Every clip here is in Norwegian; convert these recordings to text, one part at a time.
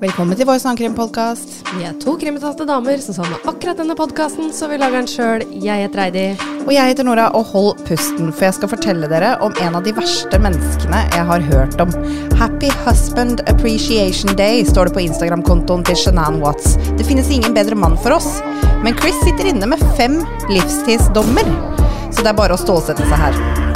Velkommen til Vår sangkrimpodkast. Vi er to krimbetalte damer som savner akkurat denne podkasten, så vi lager den sjøl. Jeg heter Heidi. Og jeg heter Nora, og hold pusten, for jeg skal fortelle dere om en av de verste menneskene jeg har hørt om. Happy Husband Appreciation Day står det på Instagram-kontoen til Shanann Watts. Det finnes ingen bedre mann for oss. Men Chris sitter inne med fem livstidsdommer, så det er bare å stålsette seg her.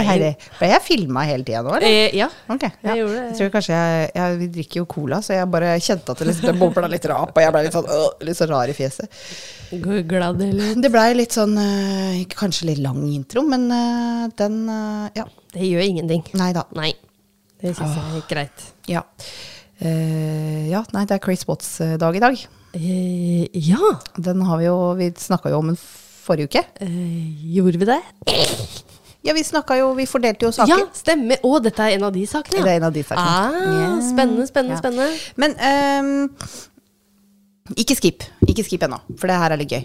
Hei, herre. Ble jeg filma hele tida nå, eller? Eh, ja. Okay, ja. Jeg gjorde det. Jeg tror kanskje jeg, jeg Vi drikker jo cola, så jeg bare kjente at det, liksom, bobla litt rap, og jeg ble litt sånn, øh, litt så rar i fjeset. Glad eller Det blei litt sånn øh, Kanskje litt lang intro, men øh, den øh, Ja. Det gjør ingenting. Nei da. Nei. Det syns jeg er greit. Ja. Uh, ja, nei, det er Chris Watts-dag i dag. Uh, ja. Den har vi jo Vi snakka jo om den forrige uke. Uh, gjorde vi det? Ja, vi snakka jo Vi fordelte jo saker. Ja, stemmer. Å, dette er en av de sakene, Det er en av de sakene. Ah, yeah. Spennende, spennende, Ja. spennende. Men um, ikke skip. Ikke skip ennå, for det her er litt gøy.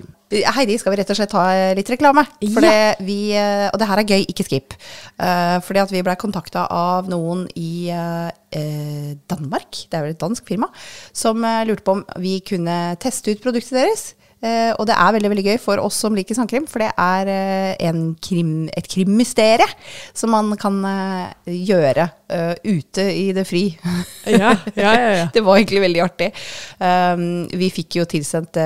Heidi, skal vi rett og slett ta eh, litt reklame? For Ja. det vi, eh, og det her er gøy, ikke skip. Uh, fordi at vi blei kontakta av noen i eh, Danmark, det er vel et dansk firma, som lurte på om vi kunne teste ut produktet deres. Eh, og det er veldig veldig gøy for oss som liker sandkrim, for det er eh, en krim, et krimmysterium som man kan eh, gjøre ute i det fri. Ja, ja, ja. Det var egentlig veldig artig. Um, vi fikk jo tilsendt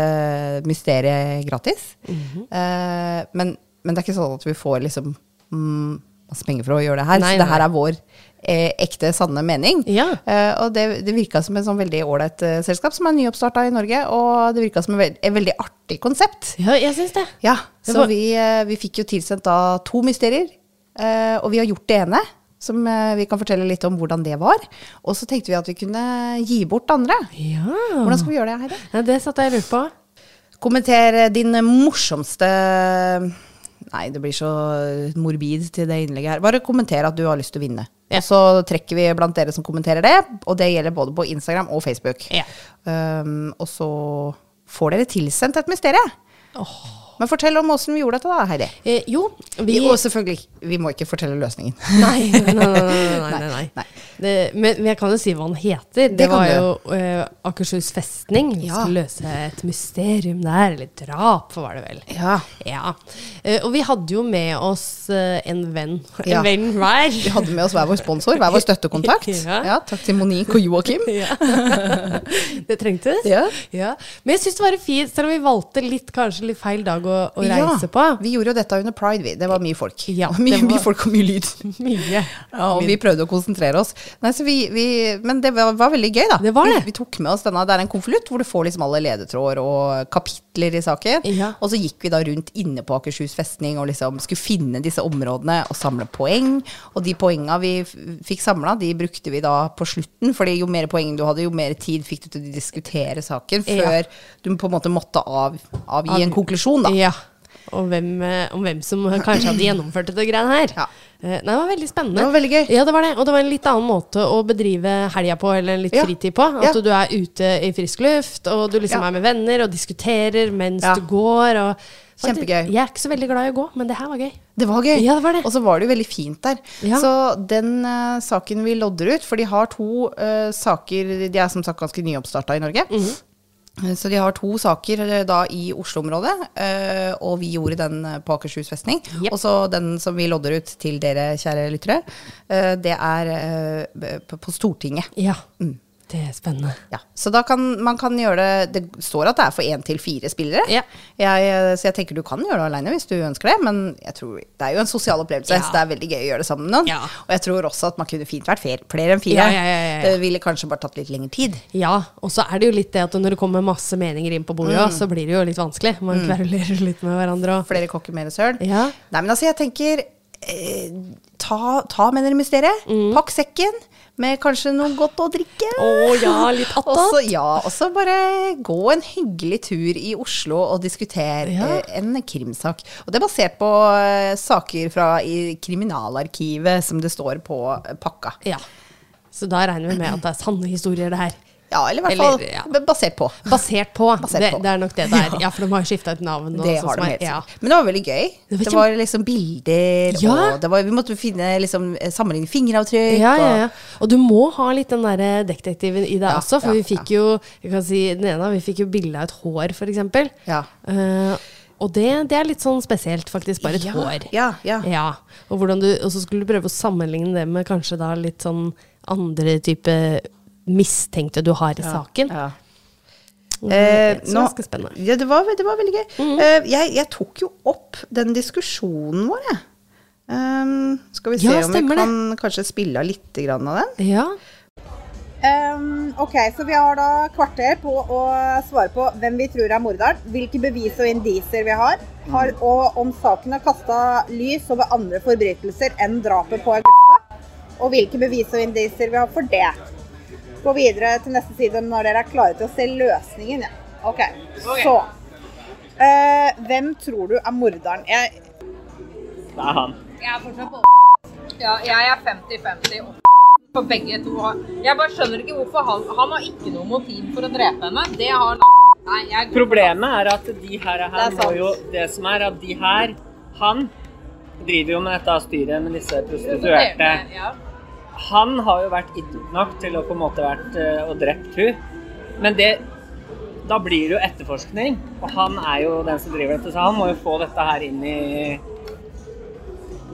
mysteriet gratis. Mhm. Uh, men, men det er ikke sånn at vi får liksom mm, masse penger for å gjøre det her. Nei, så det her er vår eh, ekte, sanne mening. Ja. Eh, og det, det virka som en sånn veldig ålreit uh, selskap som er nyoppstarta i Norge. Og det virka som et veld, et veldig artig konsept. ja jeg syns det. Ja, Det så var- vi, uh, vi fikk jo tilsendt da to mysterier. uh, og vi har gjort det ene. Som uh, vi kan fortelle litt om hvordan det var. Og så tenkte vi at vi kunne gi bort det andre. Ja. Hvordan skal vi gjøre det, Heidi? ja det satt jeg og lurte på. Kommenter din morsomste Nei, det blir så morbid til det innlegget her. Bare kommenter at du har lyst til å vinne. Ja. Og så trekker vi blant dere som kommenterer det, og det gjelder både på Instagram og Facebook. Ja. Um, og så får dere tilsendt et mysterium. Men fortell om åssen vi gjorde dette, da, Heidi. Eh, jo, vi Og selvfølgelig, vi må ikke fortelle løsningen. Nei, nei, nei. nei, nei. Det, men, men jeg kan jo si hva han heter. Det, Det var jo eh, Akershus festning. Vi Ja. skulle løse et mysterium der. Eller drap, var det vel. Ja. Ja. Eh, og vi hadde jo med oss eh, en venn. En Ja. venn hver. Vi hadde med oss hver vår sponsor, hver vår støttekontakt. Ja. Takk til Monique og Joakim. Ja. det trengtes. Ja. Ja. Men jeg syns det var fint, selv om vi valgte litt, kanskje litt feil dag å, å reise på. Vi gjorde jo dette under pride, vi. Det var mye folk. Ja, mye, var- mye folk og mye lyd. Mye. Ja, og vi prøvde å konsentrere oss. Nei, så vi, vi, men det var, var veldig gøy, da. Det var det. Vi, vi tok med oss denne. Det er en konvolutt hvor du får liksom alle ledetråder og kapitler i saken. Ja. Og så gikk vi da rundt inne på Akershus festning og liksom skulle finne disse områdene og samle poeng. Og de poenga vi fikk samla, de brukte vi da på slutten. fordi jo mer poeng du hadde, jo mer tid fikk du til å diskutere saken Ja. før du på en måte måtte av, avgi en konklusjon, da. Ja. Og hvem, eh, om hvem som kanskje hadde gjennomført dette greiene her. Ja. Eh, Nei, det var veldig spennende. Det var veldig gøy. Ja, det var det. Og det var en litt annen måte å bedrive helga på, eller litt Ja. fritid på. At Ja. du er ute i frisk luft, og du liksom er med venner og diskuterer mens du går. Og Kjempegøy. Jeg er ikke så veldig glad i å gå, men det her var gøy. Det var gøy. Ja, det var det. Og så var det jo veldig fint der. Ja. Så den uh, saken vi lodder ut, for de har to uh, saker De er som sagt ganske nyoppstarta i Norge. Mhm. Eh, Så de har to saker eh, da i Oslo-området, eh, og vi gjorde den eh, på Akershus festning. Yep. Og så den som vi lodder ut til dere, kjære lyttere, eh, det er eh, på Stortinget. Ja. Mm. Det er spennende. Ja, så da kan man kan gjøre det Det står at det er for én til fire spillere. Ja. Jeg, så jeg tenker du kan gjøre det aleine hvis du ønsker det, men jeg tror det er jo en sosial opplevelse, Ja. så det er veldig gøy å gjøre det sammen med noen. Ja. Og jeg tror også at man kunne fint vært fer- flere enn fire. Ja, ja, ja, ja, ja. Det ville kanskje bare tatt litt lengre tid. Ja, og så er det jo litt det at når det kommer masse meninger inn på bordet, Mm. så blir det jo litt vanskelig. Man kverulerer litt med hverandre. Og. Flere kokker, mer søl. Ja. Nei, men altså, jeg tenker eh, ta, ta med dere mysteriet. Mm. Pakk sekken med kanskje noe godt å drikke. Oh, ja, litt attåt. så ja, og så bare gå en hyggelig tur i Oslo og diskutere Ja. en krimsak. Og det er basert på eh, saker fra i Kriminalarkivet, som det står på eh, pakka. Ja. Så da regner vi med at det er sanne historier, det her. Ja, eller i hvert Eller, fall ja. basert på. Basert på. Basert det, på. det er nok det det er. Ja, for de har jo skifta et navn. Og Det har de helt ja. Men det var veldig gøy. Det var Det var liksom bilder, Ja. og det var, vi måtte finne liksom eh, sammenligne fingeravtrykk. Ja, ja, ja. Og du må ha litt den der detektiven i deg også, for vi fikk jo jeg kan si, den ene, vi fikk jo bilde av et hår, for eksempel. Ja. Uh, og det, det er litt sånn spesielt, faktisk. Bare et Ja, hår. ja, ja. Ja, og, du, og så skulle du prøve å sammenligne det med kanskje da litt sånn andre type mistenkte du har i saken. Ja. Mm, Eh, nå- Ja, det var, det var veldig gøy. Mhm. Eh, jeg, jeg tok jo opp den diskusjonen vår, jeg. Um, skal vi se Ja, om vi det. kan kanskje spille av litt grann av den? Ja. Um, ok, så vi har da kvarter på å svare på hvem vi tror er morderen, hvilke bevis og indiser vi har, har og om saken har kasta lys over andre forbrytelser enn drapet på Augusta, og hvilke bevis og indiser vi har for det. Gå videre til neste side når dere er klare til å se løsningen. Ja. Ok, så uh, Hvem tror du er morderen? Jeg, Det er han. Jeg er fortsatt på Ja, jeg er 50-50 på begge to. Jeg bare skjønner ikke hvorfor han Han har ikke noe motiv for å drepe henne. Det har Nei, jeg Problemet er at de her, Det her er må jo Det som er at de her Han driver jo med dette styret med disse prostituerte. Ja. Han har jo vært idiot nok til å på en måte vært eh, og drept hun. Men det Da blir det jo etterforskning, og han er jo den som driver dette, så han må jo få dette her inn i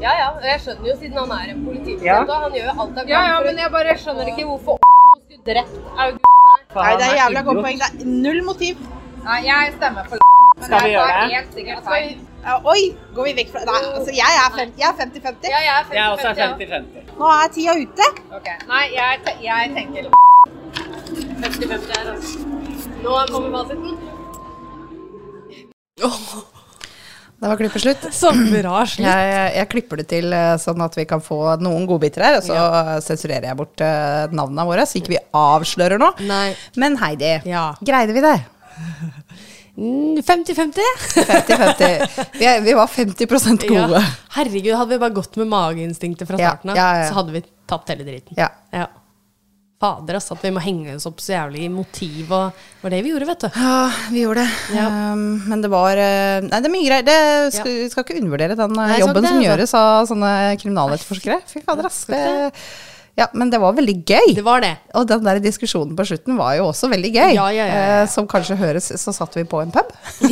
ja, ja. Og jeg skjønner jo, siden han er en politibetjent, Ja. og han gjør jo alt han ja, ja, men jeg bare skjønner ikke hvorfor skulle drept August. nei, det er jævla godt poeng. Det er null motiv. Nei, jeg stemmer for Skal vi gjøre det? helt sikkert feil. Oi, går vi vekk fra Nei, altså jeg er fem- jeg er 50-50. Ja, jeg er 50-50. Jeg også er 50-50. Nå er tida ute. Ok, Nei, jeg, te jeg tenker 50-50 her, altså. Nå kommer fasiten. Det var klippeslutt. Så bra slutt. Jeg, jeg klipper det til eh, sånn at vi kan få noen godbiter her, og så sensurerer jeg bort eh, navnene våre, så ikke vi avslører noe. Nei. Men Heidi, Ja. greide vi det? Mm, 50-50. 50-50. Vi, vi var 50% gode. Ja. Herregud, hadde vi bare gått med mageinstinktet fra starten av, ja, ja. så hadde vi tapt hele driten. Ja. Ja. Fader, altså, at vi må henge oss opp så jævlig i motiv og Det var det vi gjorde, vet du. Ja, vi gjorde det. Um, men det var uh, Nei, det er mye greier. Det skal, Vi skal ikke undervurdere den uh, Nei, jobben det, som gjøres av sånne kriminaletterforskere. Fy fader, ass. Det, ja, men det var veldig gøy. Det var det. Og den der diskusjonen på slutten var jo også veldig gøy. Ja, ja, ja. Eh, som kanskje høres, så satt vi på en pub.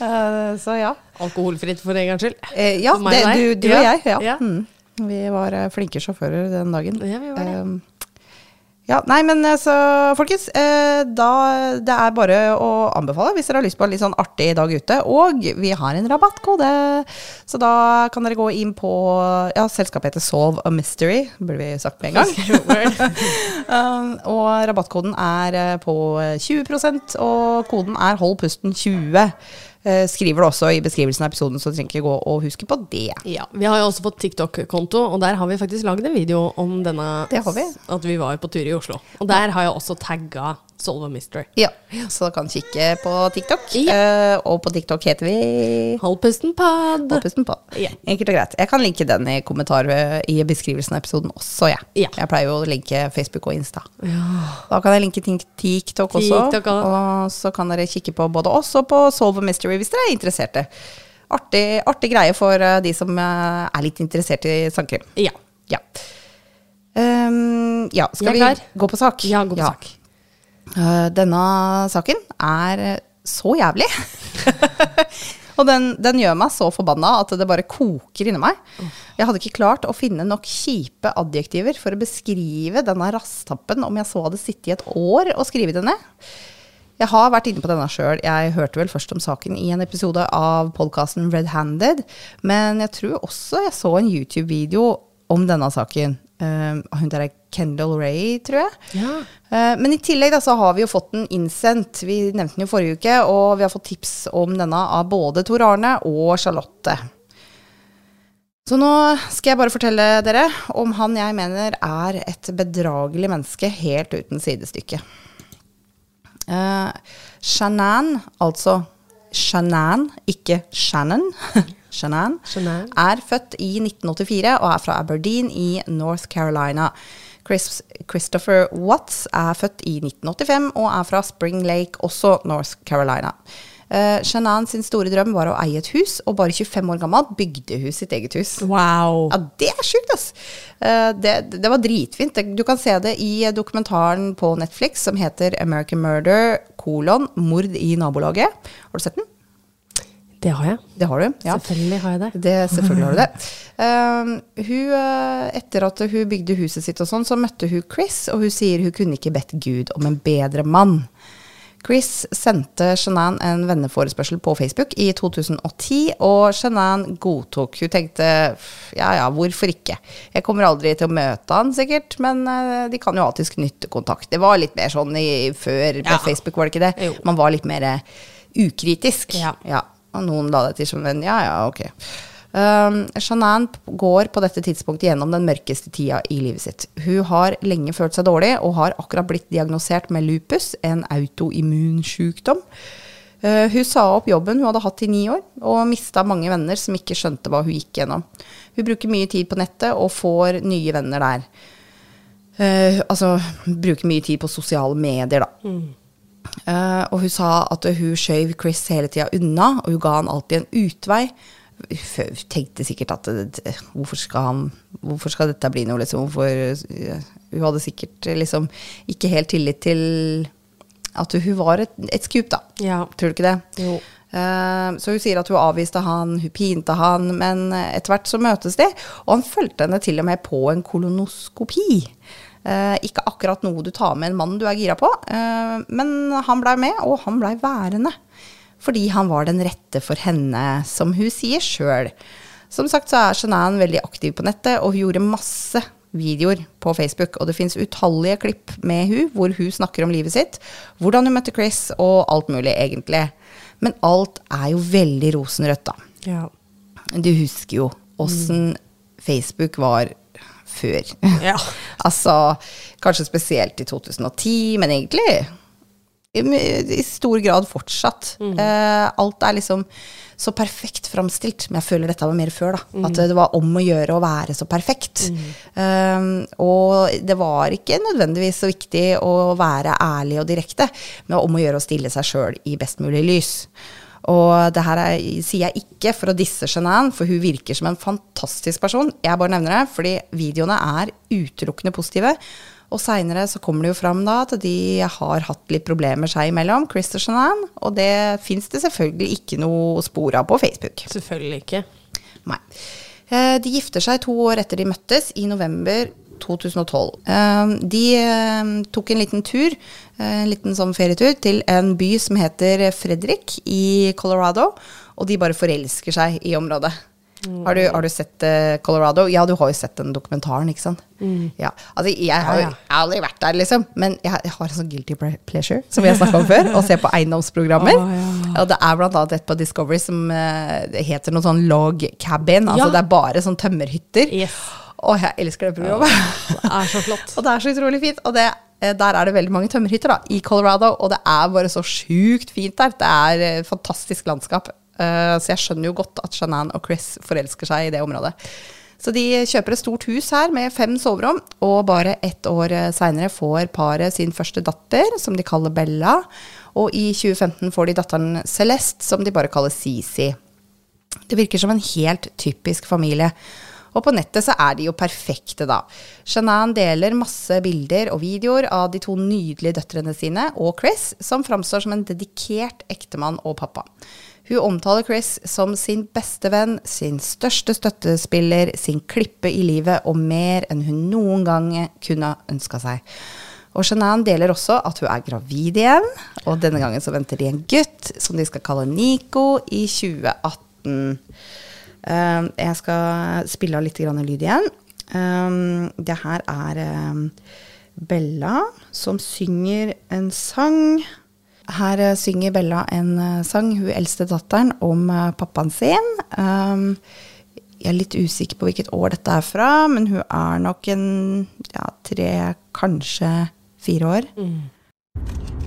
Eh, så ja. Alkoholfritt for en gangs skyld. Eh, ja, det, du, du og jeg. Ja. Mm. Vi var eh, flinke sjåfører den dagen. Ja, vi var det. Ja, nei, men eh, så folkens, eh, da det er bare å anbefale hvis dere har lyst på en litt sånn artig dag ute. Og vi har en rabattkode, så da kan dere gå inn på Ja, selskapet heter Solve a Mystery, burde vi sagt med en gang. um, og rabattkoden er eh, på 20% og koden er hold pusten 20. Eh, skriver det også i beskrivelsen av episoden, så du trenger ikke gå og huske på det. Ja, Vi har jo også fått TikTok-konto, og der har vi faktisk lagd en video om denne Det har vi. At vi var på tur i Oslo. Og der har jeg også tagga Solve a Mystery. Ja, så dere kan kikke på TikTok. Ja. Uh, og på TikTok heter vi Hold pusten pad. Hold pusten pad. Ja. Enkelt og greit. Jeg kan linke den i kommentar i beskrivelsen av episoden også, jeg. Ja. Jeg pleier jo å linke Facebook og Insta. Da kan jeg linke TikTok også. TikTok også. Og så kan dere kikke på både oss og på Solve a Mystery hvis dere er interesserte. Artig, artig greie for eh, de som eh, er litt interessert i sangkrim. Ja. Ja. Um, ja, skal vi gå på sak? Ja, gå på sak. Eh, denne saken er eh, så jævlig. Og den, den gjør meg så forbanna at det bare koker inni meg. Jeg hadde ikke klart å finne nok kjipe adjektiver for å beskrive denne rasstappen om jeg så hadde sittet i et år og skrevet det ned. Jeg har vært inne på denne sjøl. Jeg hørte vel først om saken i en episode av podkasten Red Handed, men jeg tror også jeg så en YouTube-video om denne saken. Uh, hun der er Kendal Ray, tror jeg. Ja. Eh, Men i tillegg da, så har vi jo fått den innsendt. Vi nevnte den jo forrige uke, og vi har fått tips om denne av både Tor Arne og Charlotte. Så nå skal jeg bare fortelle dere om han jeg mener er et bedragelig menneske helt uten sidestykke. Uh, Shannan, altså Shanann, ikke Shannon, Shannan. er født i 1984 og er fra Aberdeen i North Carolina. Chris, Christopher Watts er født i 1985 og er fra Spring Lake, også North Carolina. Uh, Shanann sin store drøm var å eie et hus, og bare 25 år gammel bygde hun sitt eget hus. Wow. Ja, det er sjukt, ass! Uh, det, det var dritfint. Du kan se det i dokumentaren på Netflix som heter American Murder, kolon, mord i nabolaget. Har du sett den? Det har jeg. Det har du? Ja. Selvfølgelig har jeg det. Det, selvfølgelig har du det. Uh, hun, eh, etter at hun bygde huset sitt og sånn, så møtte hun Chris, og hun sier hun kunne ikke bedt Gud om en bedre mann. Chris sendte Shanann en venneforespørsel på Facebook i 2010, og Shanann godtok. Hun tenkte ja ja, hvorfor ikke? Jeg kommer aldri til å møte han sikkert, men eh, de kan jo alltids knytte kontakt. Det var litt mer sånn i, før på Ja. Facebook, var det ikke det? Jo. Man var litt mer eh, ukritisk. Ja. Ja, og noen la det til som en ja, ja, ok. Um, Shanann går på dette tidspunktet gjennom den mørkeste tida i livet sitt. Hun har lenge følt seg dårlig, og har akkurat blitt diagnosert med lupus, en autoimmunsjukdom. Uh, hun sa opp jobben hun hadde hatt i ni år, og mista mange venner som ikke skjønte hva hun gikk gjennom. Hun bruker mye tid på nettet, og får nye venner der. Uh, altså bruker mye tid på sosiale medier, da. Eh, og hun sa at hun skjøv Chris hele tida unna, og hun ga han alltid en utvei. Hun tenkte sikkert at det- hvorfor skal, han, hvorfor skal dette bli noe, liksom? Hvorfor, uh, hun hadde sikkert eh, liksom ikke helt tillit til at hun var et, et skup, da. Ja. Tror du ikke det? Jo. Eh, så hun sier at hun avviste han, hun pinte han, men eh, etter hvert så møtes de. Og han fulgte henne til og med på en kolonoskopi. Eh, ikke akkurat noe du tar med en mann du er gira på, eh, men han blei med, og han blei værende. Fordi han var den rette for henne, som hun sier sjøl. Som sagt så er Shanann veldig aktiv på nettet, og hun gjorde masse videoer på Facebook. Og det fins utallige klipp med hun hvor hun snakker om livet sitt, hvordan hun møtte Chris, og alt mulig, egentlig. Men alt er jo veldig rosenrødt, da. Ja. Du husker jo åssen Facebook var før. Ja. altså, kanskje spesielt i 2010, men egentlig i, i stor grad fortsatt. Eh, alt er liksom så perfekt framstilt. Men jeg føler dette var mer før, da. At det var om å gjøre å være så perfekt. Eh, og det var ikke nødvendigvis så viktig å være ærlig og direkte, men om å gjøre å stille seg sjøl i best mulig lys. Og det her er, sier jeg ikke for å disse Shanann, for hun virker som en fantastisk person. Jeg bare nevner det, fordi videoene er utelukkende positive. Og seinere så kommer det jo fram da at de har hatt litt problemer seg imellom, Chris og Shanann. Og det fins det selvfølgelig ikke noe spor av på Facebook. Selvfølgelig ikke. Nei. Eh, De gifter seg to år etter de møttes, i november 2012. Eh, De eh, tok en liten tur, eh, en liten sånn ferietur, til en by som heter Fredrik i Colorado. Og de bare forelsker seg i området. Har, du, har du sett eh, Colorado? Ja, du har jo sett den dokumentaren, ikke sant? Ja. Altså, jeg har jo Ja, ja. aldri vært der, liksom. Men jeg, jeg har en sånn guilty pleasure, som vi har snakka om før, å se på eiendomsprogrammer. Oh, ja. Og det er blant annet et på Discovery som eh, heter noe sånn log cabin. Altså det er bare sånn tømmerhytter. Yes. Og jeg elsker det programmet. Det er så flott. og det er så utrolig fint. Og det, eh, der er det veldig mange tømmerhytter da, i Colorado, og det er bare så sjukt fint der. Det er et fantastisk landskap. Uh, så jeg skjønner jo godt at Shanann og Chris forelsker seg i det området. Så de kjøper et stort hus her med fem soverom, og bare ett år seinere får paret sin første datter, som de kaller Bella. Og i 2015 får de datteren Celeste, som de bare kaller Sisi. Det virker som en helt typisk familie. Og på nettet så er de jo perfekte, da. Shanann deler masse bilder og videoer av de to nydelige døtrene sine og Chris, som framstår som en dedikert ektemann og pappa. Hun omtaler Chris som sin beste venn, sin største støttespiller, sin klippe i livet og mer enn hun noen gang kunne ønska seg. Og Shanann deler også at hun er gravid igjen, og denne gangen så venter de en gutt som de skal kalle Nico i 2018. Um, jeg skal spille av litt lyd igjen. Um, det her er um, Bella som synger en sang. Her eh, synger Bella en eh, sang, hun eldste datteren, om eh, pappaen sin. Jeg er litt usikker på hvilket år dette er fra, men hun er nok en ja, tre, kanskje fire år. My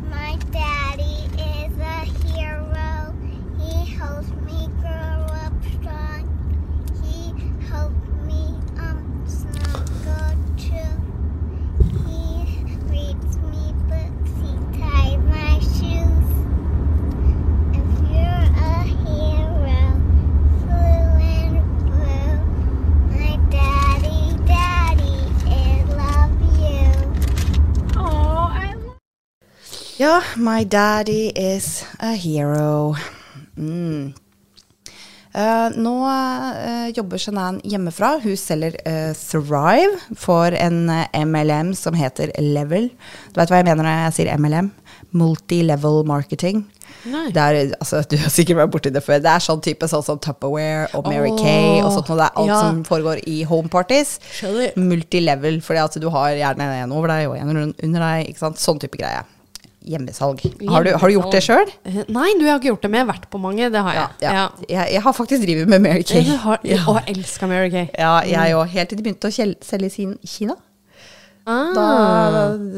Ja, my daddy is a hero. Mm. Uh, nå uh, jobber Shanann hjemmefra. Hun selger uh, Thrive for en MLM som heter Level. Du vet hva jeg mener når jeg sier MLM? Multi-level marketing. Nei. Det er, altså, du har sikkert vært borti det før. Det er sånn type sånn som Tupperware og Mary oh, Kay og sånt. Og det er alt ja. som foregår i home parties. Multilevel, fordi at du har gjerne en over deg og en under deg. Sånn type greie. Hjemmesalg. Har du, har du gjort det sjøl? Eh, Nei, du jeg har ikke gjort det, men jeg har vært på mange. Det har Ja, jeg. ja. Jeg, jeg har faktisk drevet med Mary Kay. Jeg har, Ja. Og elska Mary Kay. Ja, jeg òg. Helt til de begynte å selge sin i Kina. Ah, Da,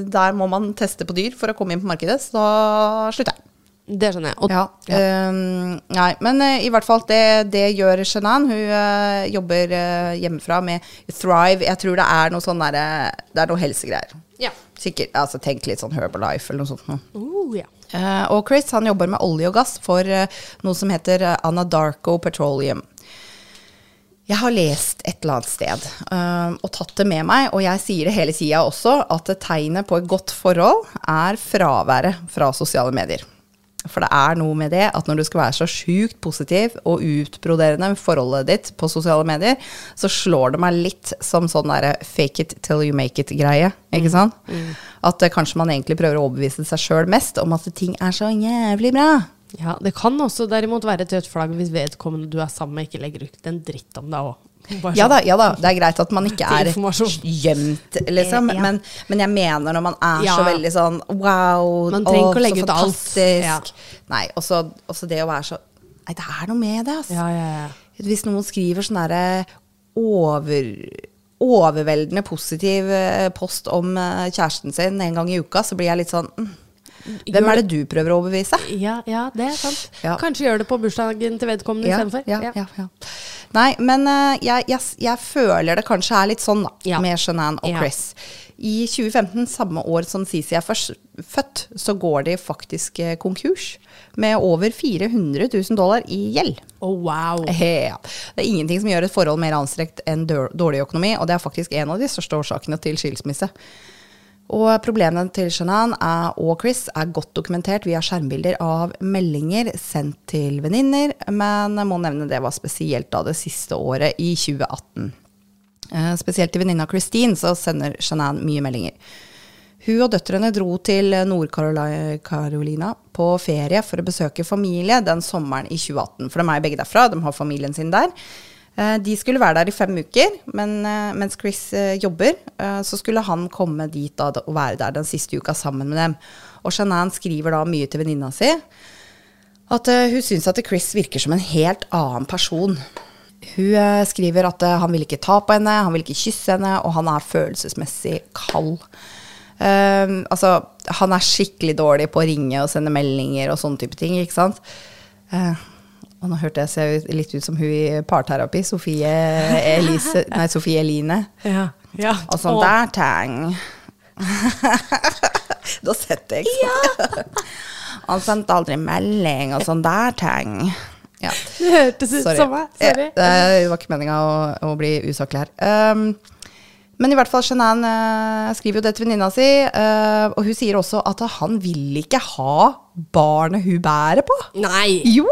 der må man teste på dyr for å komme inn på markedet, så da slutter jeg. det skjønner jeg. Og, Ja. ehm, nei, men uh, i hvert fall, det, det gjør Shenan. Hun uh, jobber uh, hjemmefra med Thrive. Jeg tror det er noe sånn derre Det er noe helsegreier. ja. Sikkert, altså Tenk litt sånn Herbalife eller noe sånt. noe. Uh, ja. uh, og Chris han jobber med olje og gass for uh, noe som heter eh, Anadarko Petroleum. Jeg har lest et eller annet sted og tatt det med meg, og jeg sier det hele tida også, at tegnet på et godt forhold er fraværet fra sosiale medier. For det er noe med det at når du skal være så sjukt positiv og utbroderende med forholdet ditt på sosiale medier, så slår det meg litt som sånn derre fake it till you make it-greie. Ikke sant? At uh, kanskje man egentlig prøver å overbevise seg sjøl mest om at ting er så jævlig bra. ja. Det kan også derimot være et rødt flagg hvis vedkommende du er sammen med, ikke legger ut en dritt om deg òg. Ja da, ja da, det er greit at man ikke er gjemt, liksom. Eh, ja. Men, men jeg mener når man er Ja. så veldig sånn wow, Man trenger å, ikke å legge så ut alt. Nei, også, også det å være så Nei, det er noe med det, altså. Ja, ja, ja. Hvis noen skriver sånn derre over overveldende positiv eh, post om eh, kjæresten sin en gang i uka, så blir jeg litt sånn mm, Hvem er det du prøver å overbevise? Ja, ja, det er sant. Ja. Kanskje gjør det på bursdagen til vedkommende Ja, istedenfor. ja, ja, ja. Nei, men uh, jeg, jeg, jeg føler det kanskje er litt sånn, da, med Shanann og. Chris. I 2015, samme år som Sisi er først, født, så går de faktisk eh, konkurs med over 400 000 dollar i gjeld. Oh, wow. Ja. Det er ingenting som gjør et forhold mer anstrengt enn dårlig økonomi, og det er faktisk en av de største årsakene til skilsmisse. Og problemene til Shanann er, og Chris er godt dokumentert via skjermbilder av meldinger sendt til venninner, men jeg må nevne det var spesielt da det siste året, i 2018. Eh, spesielt til venninna Christine så sender Shanann mye meldinger. Hun og døtrene dro til Nord-Carolina på ferie for å besøke familie den sommeren i 2018. For de er begge derfra, de har familien sin der. Eh, De skulle være der i fem uker, men eh, mens Chris eh, jobber, så skulle han komme dit da, og være der den siste uka sammen med dem. Og Shanann skriver da mye til venninna si at hun syns at Chris virker som en helt annen person. Hun skriver at han vil ikke ta på henne, han vil ikke kysse henne, og han er følelsesmessig kald. Um, altså, han er skikkelig dårlig på å ringe og sende meldinger og sånne type ting, ikke sant. Eh, og nå hørte jeg seg litt ut som hun i parterapi, Sofie, Elise, nei, Sofie Eline. Ja. ja. Og sånn der tang. da setter jeg ikke Ja. Han sendte aldri melding og sånn der tang. Ja. Det hørtes ut som meg. Sorry. Det var ikke meninga å, å bli usaklig her. Um, men i hvert fall, Shanann uh, skriver jo det til venninna si, uh, og hun sier også at han vil ikke ha barnet hun bærer på. Nei. Jo!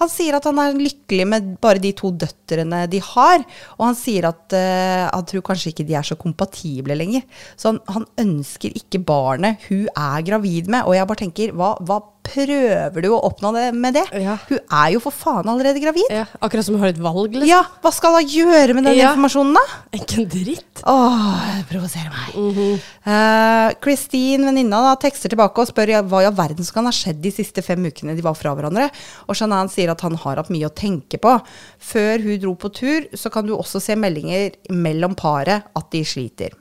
Han sier at han er lykkelig med bare de to døtrene de har. Og han sier at uh, han tror kanskje ikke de er så kompatible lenger. Så han, han ønsker ikke barnet hun er gravid med. Og jeg bare tenker, hva, hva prøver du å oppnå det med det? Ja. Hun er jo for faen allerede gravid. Ja, akkurat som hun har et valg, liksom. Ja, hva skal hun gjøre med den Ja. informasjonen, da? Ikke en dritt. Åh, det provoserer meg. Eh, Christine, venninna, da, tekster tilbake og spør hva i all verden som kan ha skjedd de siste fem ukene de var fra hverandre. Og Shanan sier at han har hatt mye å tenke på. Før hun dro på tur, så kan du også se meldinger mellom paret at de sliter.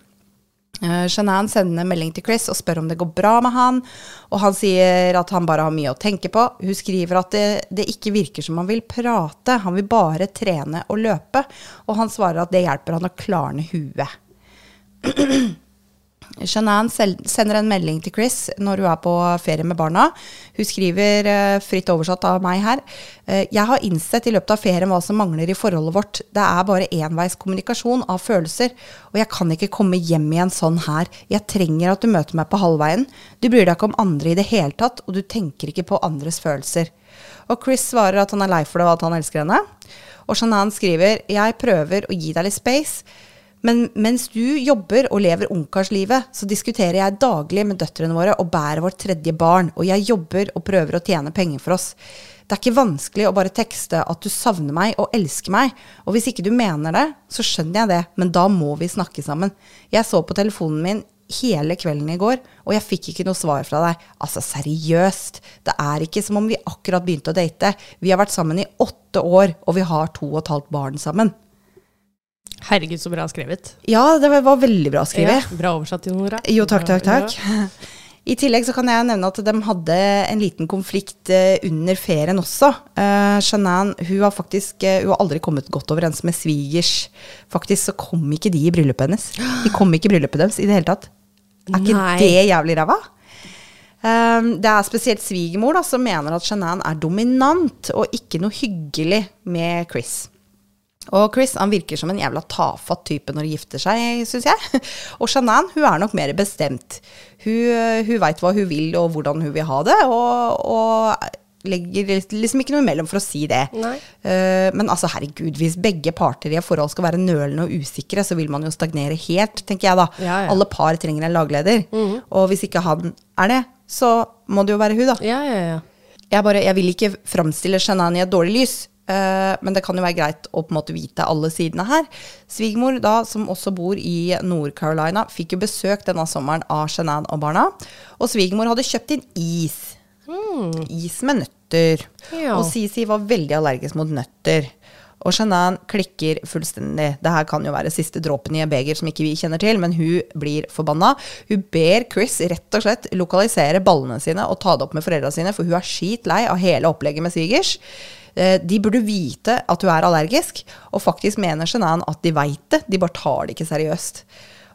Shanann sender melding til Chris og spør om det går bra med han. Og han sier at han bare har mye å tenke på. Hun skriver at det, det ikke virker som han vil prate, han vil bare trene og løpe. Og han svarer at det hjelper han å klarne huet. Shanann sender en melding til Chris når hun er på ferie med barna. Hun skriver, eh, fritt oversatt av meg her, eh, Jeg har innsett i løpet av ferien hva som mangler i forholdet vårt. Det er bare enveis kommunikasjon av følelser, og jeg kan ikke komme hjem igjen sånn her. Jeg trenger at du møter meg på halvveien. Du bryr deg ikke om andre i det hele tatt, og du tenker ikke på andres følelser. Og Chris svarer at han er lei for det og at han elsker henne. Og Shanann skriver, jeg prøver å gi deg litt space. Men mens du jobber og lever ungkarslivet, så diskuterer jeg daglig med døtrene våre og bærer vårt tredje barn, og jeg jobber og prøver å tjene penger for oss. Det er ikke vanskelig å bare tekste at du savner meg og elsker meg, og hvis ikke du mener det, så skjønner jeg det, men da må vi snakke sammen. Jeg så på telefonen min hele kvelden i går, og jeg fikk ikke noe svar fra deg. Altså, seriøst. Det er ikke som om vi akkurat begynte å date. Vi har vært sammen i åtte år, og vi har to og et halvt barn sammen. Herregud, så bra skrevet. Ja, det var veldig bra skrevet. Ja, bra oversatt, Nora. Jo, takk, takk, takk. I tillegg så kan jeg nevne at de hadde en liten konflikt eh, under ferien også. Uh, Shanann hun har faktisk eh, hun har aldri kommet godt overens med svigers. Faktisk så kom ikke de i bryllupet hennes. De kom ikke i bryllupet deres i det hele tatt. Er ikke Nei. det jævlig ræva? Um, det er spesielt svigermor som mener at Shanann er dominant og ikke noe hyggelig med Chris. Og Chris han virker som en jævla tafatt type når de gifter seg, syns jeg. Og Shanann hun er nok mer bestemt. Hun, hun veit hva hun vil og hvordan hun vil ha det, og, og legger liksom ikke noe imellom for å si det. Eh, men altså, herregud, hvis begge parter i et forhold skal være nølende og usikre, så vil man jo stagnere helt, tenker jeg da. Ja, ja. Alle par trenger en lagleder. Og hvis ikke han er det, så må det jo være hun, da. Ja, ja, ja. Jeg, bare, jeg vil ikke framstille Shanann i et dårlig lys, men det kan jo være greit å på en måte vite alle sidene her. Svigermor, da, som også bor i Nord-Carolina, fikk jo besøk denne sommeren av Shanann og barna. Og svigermor hadde kjøpt inn is. Is med nøtter. Ja. Og Sisi var veldig allergisk mot nøtter. Og Shanann klikker fullstendig. Det her kan jo være siste dråpen i en beger som ikke vi kjenner til, men hun blir forbanna. Hun ber Chris rett og slett lokalisere ballene sine og ta det opp med foreldra sine, for hun er skitlei av hele opplegget med svigers. Eh, De burde vite at hun er allergisk, og faktisk mener Shenan at de veit det, de bare tar det ikke seriøst.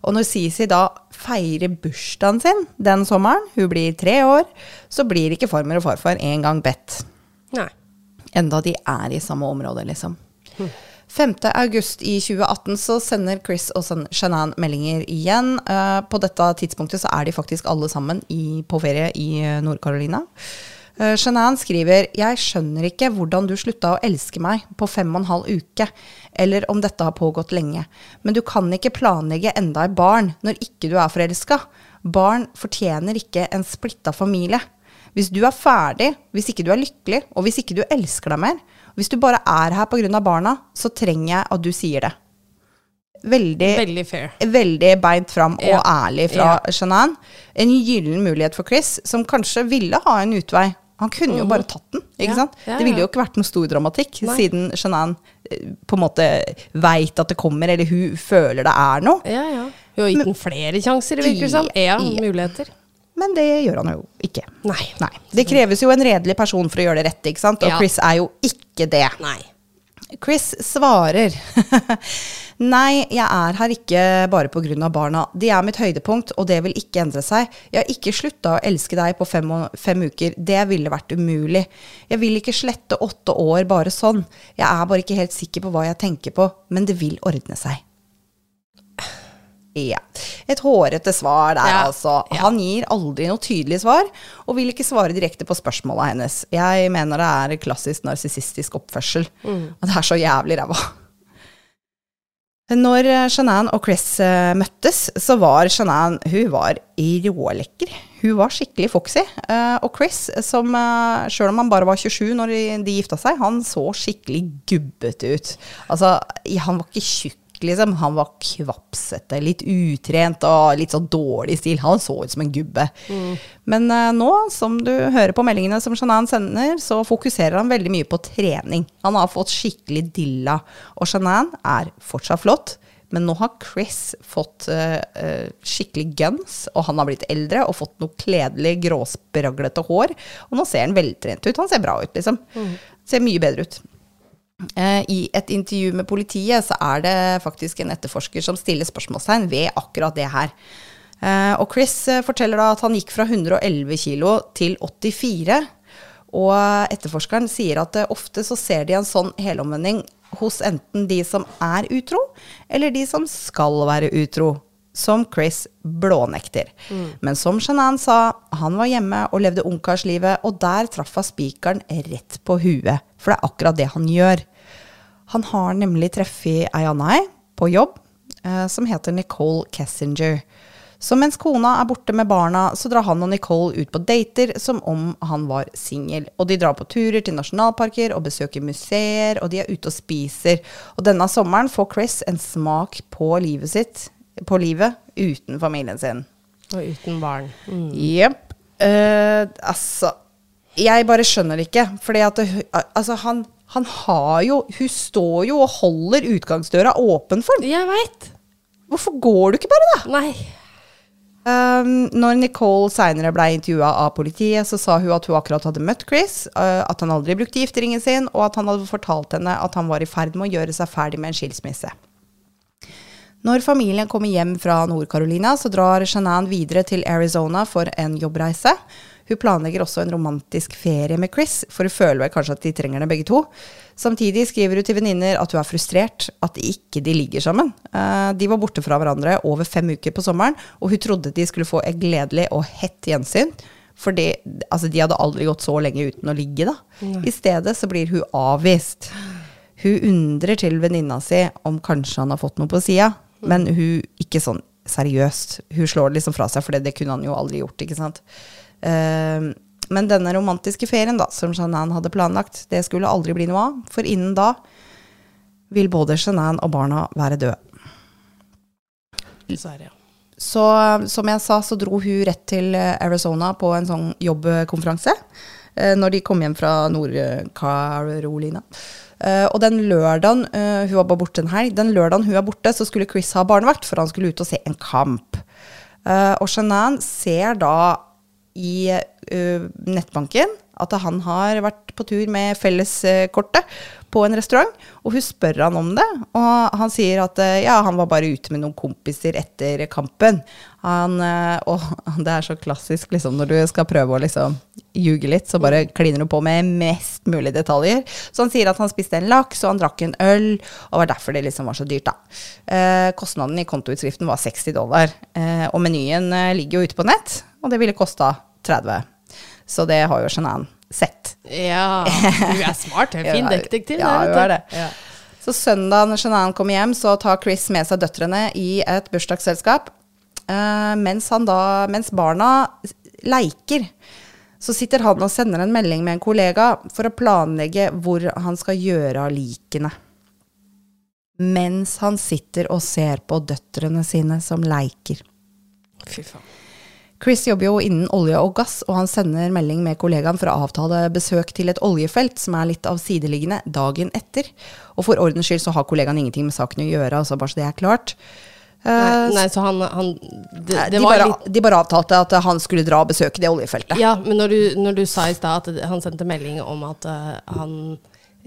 Og når Sisi da feirer bursdagen sin den sommeren, hun blir tre år, så blir ikke farmor og farfar engang bedt. Nei. Enda de er i samme område, liksom. 5. august i 2018 så sender Chris og Shanann meldinger igjen. Uh, på dette tidspunktet så er de faktisk alle sammen i, på ferie i eh, Nord-Carolina. Shanann skriver Jeg skjønner ikke hvordan du slutta å elske meg på fem og en halv uke, eller om dette har pågått lenge. Men du kan ikke planlegge enda et barn når ikke du er forelska. Barn fortjener ikke en splitta familie. Hvis du er ferdig, hvis ikke du er lykkelig, og hvis ikke du elsker deg mer, hvis du bare er her pga. barna, så trenger jeg at du sier det. Veldig, Veldig fair. veldig beint fram og Ja. ærlig fra Ja. Shanann. En gyllen mulighet for Chris, som kanskje ville ha en utvei. Han kunne jo bare tatt den. ikke Mhm. Ja, sant? ja, Det ville jo ikke vært noe stor dramatikk, Nei. siden Shanann eh, på en måte veit at det kommer, eller hun føler det er noe. Ja, ja. Hun har gitt den flere sjanser, virker det som. Ja, muligheter. Men det gjør han jo ikke. Nei. Nei. Det kreves jo en redelig person for å gjøre det rette, ikke sant? Og. Chris er jo ikke det. Nei. Chris svarer Nei, jeg er her ikke bare pga. barna. De er mitt høydepunkt, og det vil ikke endre seg. Jeg har ikke slutta å elske deg på fem, fem uker. Det ville vært umulig. Jeg vil ikke slette åtte år bare sånn. Jeg er bare ikke helt sikker på hva jeg tenker på, men det vil ordne seg. Ja. Et hårete svar der, Ja, altså. Han gir aldri noe tydelig svar, og vil ikke svare direkte på spørsmåla hennes. Jeg mener det er klassisk narsissistisk oppførsel. Og det er så jævlig ræva. Når eh, Shanann og Chris eh, møttes, så var Shanann Hun var rålekker. Hun var skikkelig foxy. Eh, og Chris, som uh, sjøl om han bare var 27 når de, de gifta seg, han så skikkelig gubbete ut. Altså, han var ikke tjukk, liksom. Han var kvapsete, litt utrent og litt sånn dårlig stil. Han så ut som en gubbe. Men uh, nå, som du hører på meldingene som Shanann sender, så fokuserer han veldig mye på trening. Han har fått skikkelig dilla. Og Shanann er fortsatt flott, men nå har Chris fått uh, skikkelig guns, og han har blitt eldre og fått noe kledelig gråspraglete hår. Og nå ser han veltrent ut. Han ser bra ut, liksom. Ser mye bedre ut. Eh, I et intervju med politiet så er det faktisk en etterforsker som stiller spørsmålstegn ved akkurat det her. Eh, og Chris eh, forteller da at han gikk fra 111 kilo til 84. Og etterforskeren sier at ofte så ser de en sånn helomvending hos enten de som er utro, eller de som skal være utro. Som Chris blånekter. Men som Shanann sa, han var hjemme og levde ungkarslivet, og der traff hun spikeren rett på huet. For det er akkurat det han gjør. Han har nemlig treffet ei anna på jobb, eh, som heter Nicole Kessinger. Så mens kona er borte med barna, så drar han og Nicole ut på dater som om han var singel. Og de drar på turer til nasjonalparker og besøker museer, og de er ute og spiser. Og denne sommeren får Chris en smak på livet sitt, på livet, uten familien sin. Og uten barn. Mm. Jepp. Eh, altså Jeg bare skjønner det ikke. Fordi at det, altså, han, han har jo Hun står jo og holder utgangsdøra åpen for ham. Jeg veit. Hvorfor går du ikke bare, da? Nei. Um, når Nicole seinere ble intervjua av politiet, så sa hun at hun akkurat hadde møtt Chris, uh, at han aldri brukte gifteringen sin, og at han hadde fortalt henne at han var i ferd med å gjøre seg ferdig med en skilsmisse. Når familien kommer hjem fra Nord-Carolina, så drar Shanann videre til Arizona for en jobbreise. Hun planlegger også en romantisk ferie med Chris, for hun føler vel kanskje at de trenger det begge to. Samtidig skriver hun til venninner at hun er frustrert, at ikke de ligger sammen. Eh, de var borte fra hverandre over fem uker på sommeren, og hun trodde de skulle få et gledelig og hett gjensyn. Fordi altså, de hadde aldri gått så lenge uten å ligge, da. I stedet så blir hun avvist. Hun undrer til venninna si om kanskje han har fått noe på sida, men hun ikke sånn seriøst. Hun slår det liksom fra seg, for det kunne han jo aldri gjort, ikke sant. Eh, men denne romantiske ferien da, som Shanann hadde planlagt, det skulle aldri bli noe av, for innen da vil både Shanann og barna være døde. Dessverre. ja. Så som jeg sa, så dro hun rett til eh, Arizona på en sånn jobbkonferanse. eh, Når de kom hjem fra Nord-Carolina. Eh, Og den lørdagen uh, hun var bare borte en helg, den lørdagen hun er borte, så skulle Chris ha barnevakt, for han skulle ut og se en kamp. Uh, Og Shanann ser da i nettbanken at han har vært på tur med felleskortet på en restaurant, og hun spør han om det. Og han sier at eh, ja, han var bare ute med noen kompiser etter kampen. Han, eh, og det er så klassisk liksom, når du skal prøve å liksom ljuge litt, så bare kliner du på med mest mulig detaljer. Så han sier at han spiste en laks, og han drakk en øl, og var derfor det liksom var så dyrt, da. Eh, kostnaden i kontoutskriften var 60 dollar, eh, og menyen eh, ligger jo ute på nett, og det ville kosta 30. Så det har jo Jeanette sett. Ja, du er smart. Er fin detektiv. ja, hun er det. Ja. Så søndag når Shanann kommer hjem, så tar Chris med seg døtrene i et bursdagsselskap. Uh, mens, han da, mens barna leiker, så sitter han og sender en melding med en kollega for å planlegge hvor han skal gjøre av likene. Mens han sitter og ser på døtrene sine som leiker. Fy faen. Chris jobber jo innen olje og gass, og han sender melding med kollegaen for å avtale besøk til et oljefelt som er litt av sideliggende dagen etter. Og for ordens skyld så har kollegaen ingenting med saken å gjøre, altså bare så det er klart. Nei, Eh, nei, så han, han det, de, det var bare, litt de bare avtalte at han skulle dra og besøke det oljefeltet. Ja, men når du, når du sa i stad at han sendte melding om at uh, han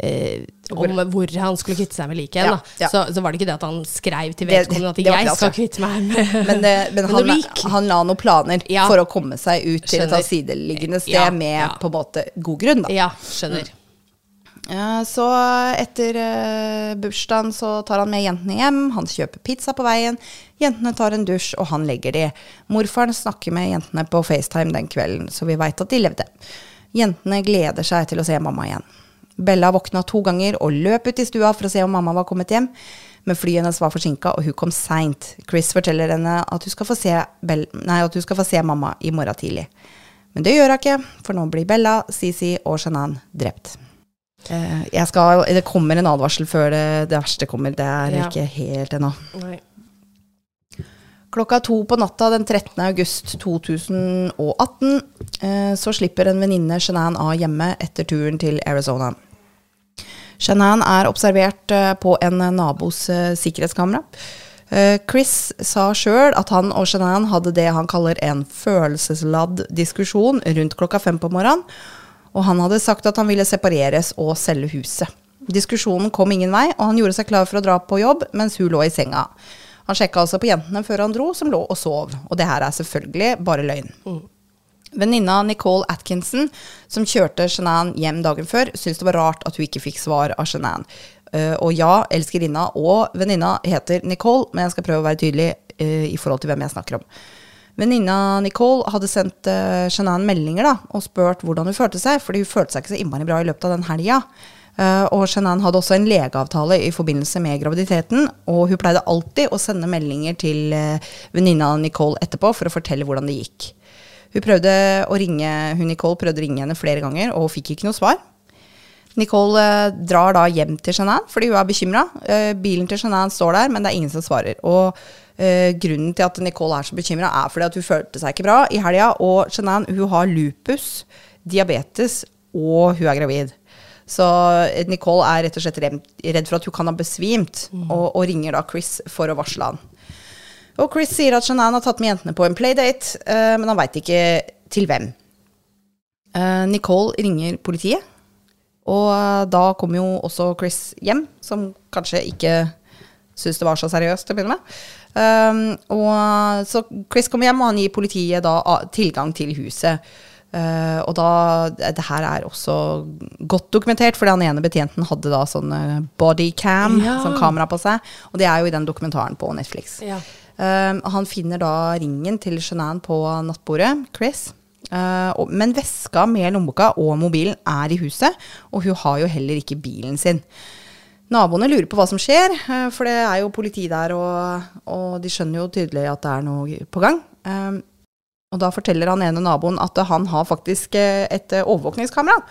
eh, Om hvor han skulle kvitte seg med liket Ja, ja. Så, så var det ikke det at han skrev til vedkommende at det det jeg skal altså. kvitte meg med Men, det, men med han, lik. han la noen planer Ja. for å komme seg ut til et Skjønner. sideliggende sted med på en måte god grunn. Da. Ja, skjønner. Mm. Så etter eh, bursdagen så tar han med jentene hjem, han kjøper pizza på veien, jentene tar en dusj, og han legger de. Morfaren snakker med jentene på FaceTime den kvelden, så vi veit at de levde. Jentene gleder seg til å se mamma igjen. Bella våkna to ganger og løp ut i stua for å se om mamma var kommet hjem, men flyet hennes var forsinka, og hun kom seint. Chris forteller henne at hun skal få se, Bell nei, at hun skal få se mamma i morgen tidlig. Men det gjør hun ikke, for nå blir Bella, Sisi og Shanan drept. Eh, skal, det kommer en advarsel før det, det verste kommer. Det er Ja. ikke helt ennå. Nei. Klokka to på natta den 13. august 2018 eh, så slipper en venninne Shanann av hjemme etter turen til Arizona. Shanann er observert eh, på en nabos eh, sikkerhetskamera. Eh, Chris sa sjøl at han og Shanann hadde det han kaller en følelsesladd diskusjon rundt klokka fem på morgenen, og han hadde sagt at han ville separeres og selge huset. Diskusjonen kom ingen vei, og han gjorde seg klar for å dra på jobb mens hun lå i senga. Han sjekka altså på jentene før han dro, som lå og sov. Og det her er selvfølgelig bare løgn. Venninna Nicole Atkinson, som kjørte Shanann hjem dagen før, syntes det var rart at hun ikke fikk svar av Shanann. Uh, og ja, elskerinna og venninna heter Nicole, men jeg skal prøve å være tydelig uh, i forhold til hvem jeg snakker om. Venninna Nicole hadde sendt uh, Shanann meldinger da, og spurt hvordan hun følte seg, fordi hun følte seg ikke så innmari bra i løpet av den helga. Uh, og Shanann hadde også en legeavtale i forbindelse med graviditeten, og hun pleide alltid å sende meldinger til uh, venninna Nicole etterpå for å fortelle hvordan det gikk. Hun prøvde å ringe hun Nicole prøvde å ringe henne flere ganger, og hun fikk ikke noe svar. Nicole eh, drar da hjem til Jeanette fordi hun er bekymra. Eh, bilen til Jeanette står der, men det er ingen som svarer. Og eh, grunnen til at Nicole er så bekymra, er fordi at hun følte seg ikke bra i helga. Og Jeanette hun har lupus, diabetes, og hun er gravid. Så Nicole er rett og slett redd for at hun kan ha besvimt, og, og ringer da Chris for å varsle han. Og Chris sier at Shanann har tatt med jentene på en playdate, eh, men han veit ikke til hvem. Eh, Nicole ringer politiet, og eh, da kommer jo også Chris hjem, som kanskje ikke syntes det var så seriøst til å begynne med. Um, og Så Chris kommer hjem, og han gir politiet da tilgang til huset. Uh, og da Det her er også godt dokumentert, fordi han ene betjenten hadde da sånn bodycam, Ja. sånn kamera på seg. Og det er jo i den dokumentaren på Netflix. Ja. Um, han finner da ringen til Shanann på nattbordet, Chris. Uh, men veska med lommeboka og mobilen er i huset, og hun har jo heller ikke bilen sin. Naboene lurer på hva som skjer, uh, for det er jo politi der, og, og de skjønner jo tydelig at det er noe på gang. Um, og da forteller han ene naboen at han har faktisk eh, et eh, overvåkningskamera.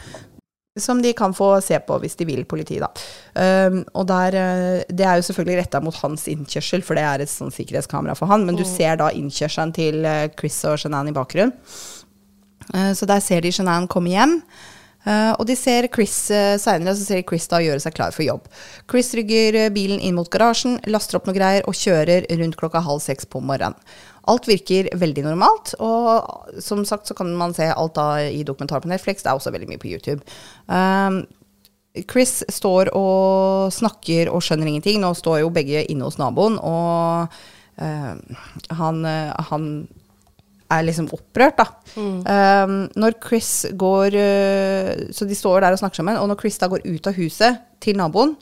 Som de kan få se på hvis de vil, politiet, da. Um, og der, eh, Det er jo selvfølgelig retta mot hans innkjørsel, for det er et sånn sikkerhetskamera for han. Men du ser da innkjørselen til eh, Chris og Shanann i bakgrunnen. Uh, så der ser de Shanann komme hjem. Uh, og de ser Chris uh, seinere, så ser de Chris da gjøre seg klar for jobb. Chris rygger bilen inn mot garasjen, laster opp noe greier og kjører rundt klokka halv seks på morgenen. Alt virker veldig normalt, og som sagt så kan man se alt da i dokumentar på Netflix. Det er også veldig mye på YouTube. Um, Chris står og snakker og skjønner ingenting. Nå står jo begge inne hos naboen, og uh, han, han er liksom opprørt, da. Um, når Chris går uh, Så de står der og snakker sammen, og når Chris da går ut av huset til naboen,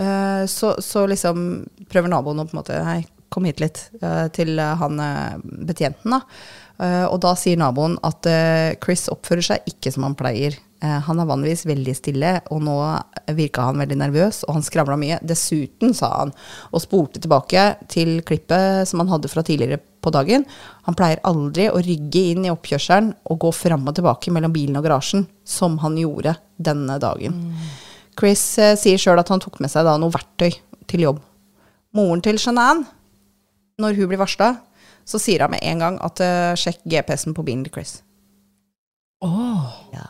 uh, så, så liksom prøver naboen å på en måte Hei, kom hit litt. eh, til han eh, betjenten, da. Eh, og da sier naboen at Chris oppfører seg ikke som han pleier. Han er vanligvis veldig stille, og nå virka han veldig nervøs, og han skravla mye. Dessuten, sa han, og spurte tilbake til klippet som han hadde fra tidligere på dagen. Han pleier aldri å rygge inn i oppkjørselen og gå fram og tilbake mellom bilen og garasjen, som han gjorde denne dagen. Chris eh, sier sjøl at han tok med seg da noe verktøy til jobb. Moren til Shanann, når hun blir varsla, så sier hun med en gang at uh, sjekk GPS-en på bilen til Chris. Ja.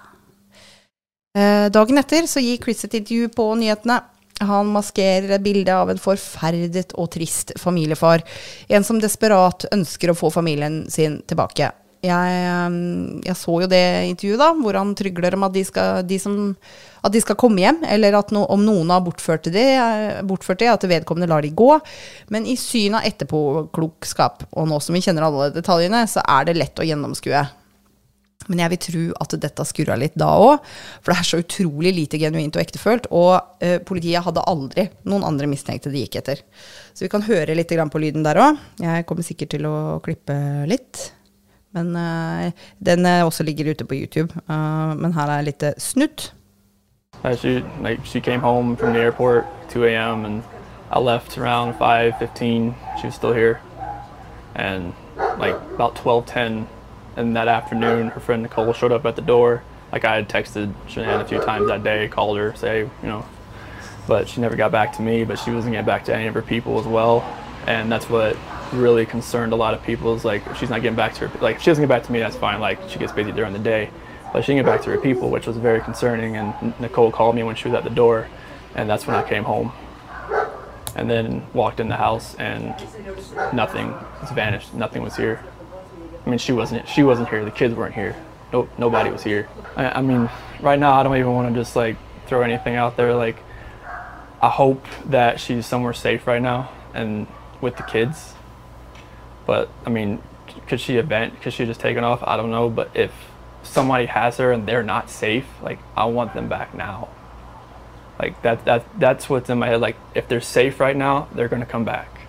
Eh, dagen etter så gir Chris et intervju på nyhetene. Han maskerer et bilde av en forferdet og trist familiefar. En som desperat ønsker å få familien sin tilbake. Jeg, eh, jeg så jo det intervjuet, da, hvor han trygler om at de skal, de som, at de skal komme hjem, eller at no, om noen har bortført de, eh, bortført det, at vedkommende lar de gå. Men i syn av etterpåklokskap, og nå som vi kjenner alle detaljene, så er det lett å gjennomskue. Men jeg vil tro at dette skurra litt da òg, for det er så utrolig lite genuint og ektefølt. Og eh, politiet hadde aldri noen andre mistenkte de gikk etter. Så vi kan høre litt på lyden der òg. Jeg kommer sikkert til å klippe litt. Men eh, den eh, også ligger ute på YouTube. Eh, men her er litt snutt. Uh, she like she came home from the airport 2 a.m. and I left around 5:15. She was still here, and like about 12:10 in that afternoon, her friend Nicole showed up at the door. Like I had texted Shanann a few times that day, called her, say you know, but she never got back to me. But she wasn't getting back to any of her people as well, and that's what really concerned a lot of people. Is like she's not getting back to her, like if she doesn't get back to me, that's fine. Like she gets busy during the day, but she didn't get back to her people, which was very concerning. And Nicole called me when she was at the door, and that's when I came home. And then walked in the house, and nothing was vanished. Nothing was here. I mean, she wasn't. She wasn't here. The kids weren't here. No, nobody was here. I, I mean, right now, I don't even want to just like throw anything out there. Like, I hope that she's somewhere safe right now, and with the kids. But I mean, could she event? Could she just taken off? I don't know. But if somebody has her and they're not safe, like I want them back now. Like that that that's what's in my head. Like if they're safe right now, they're gonna come back.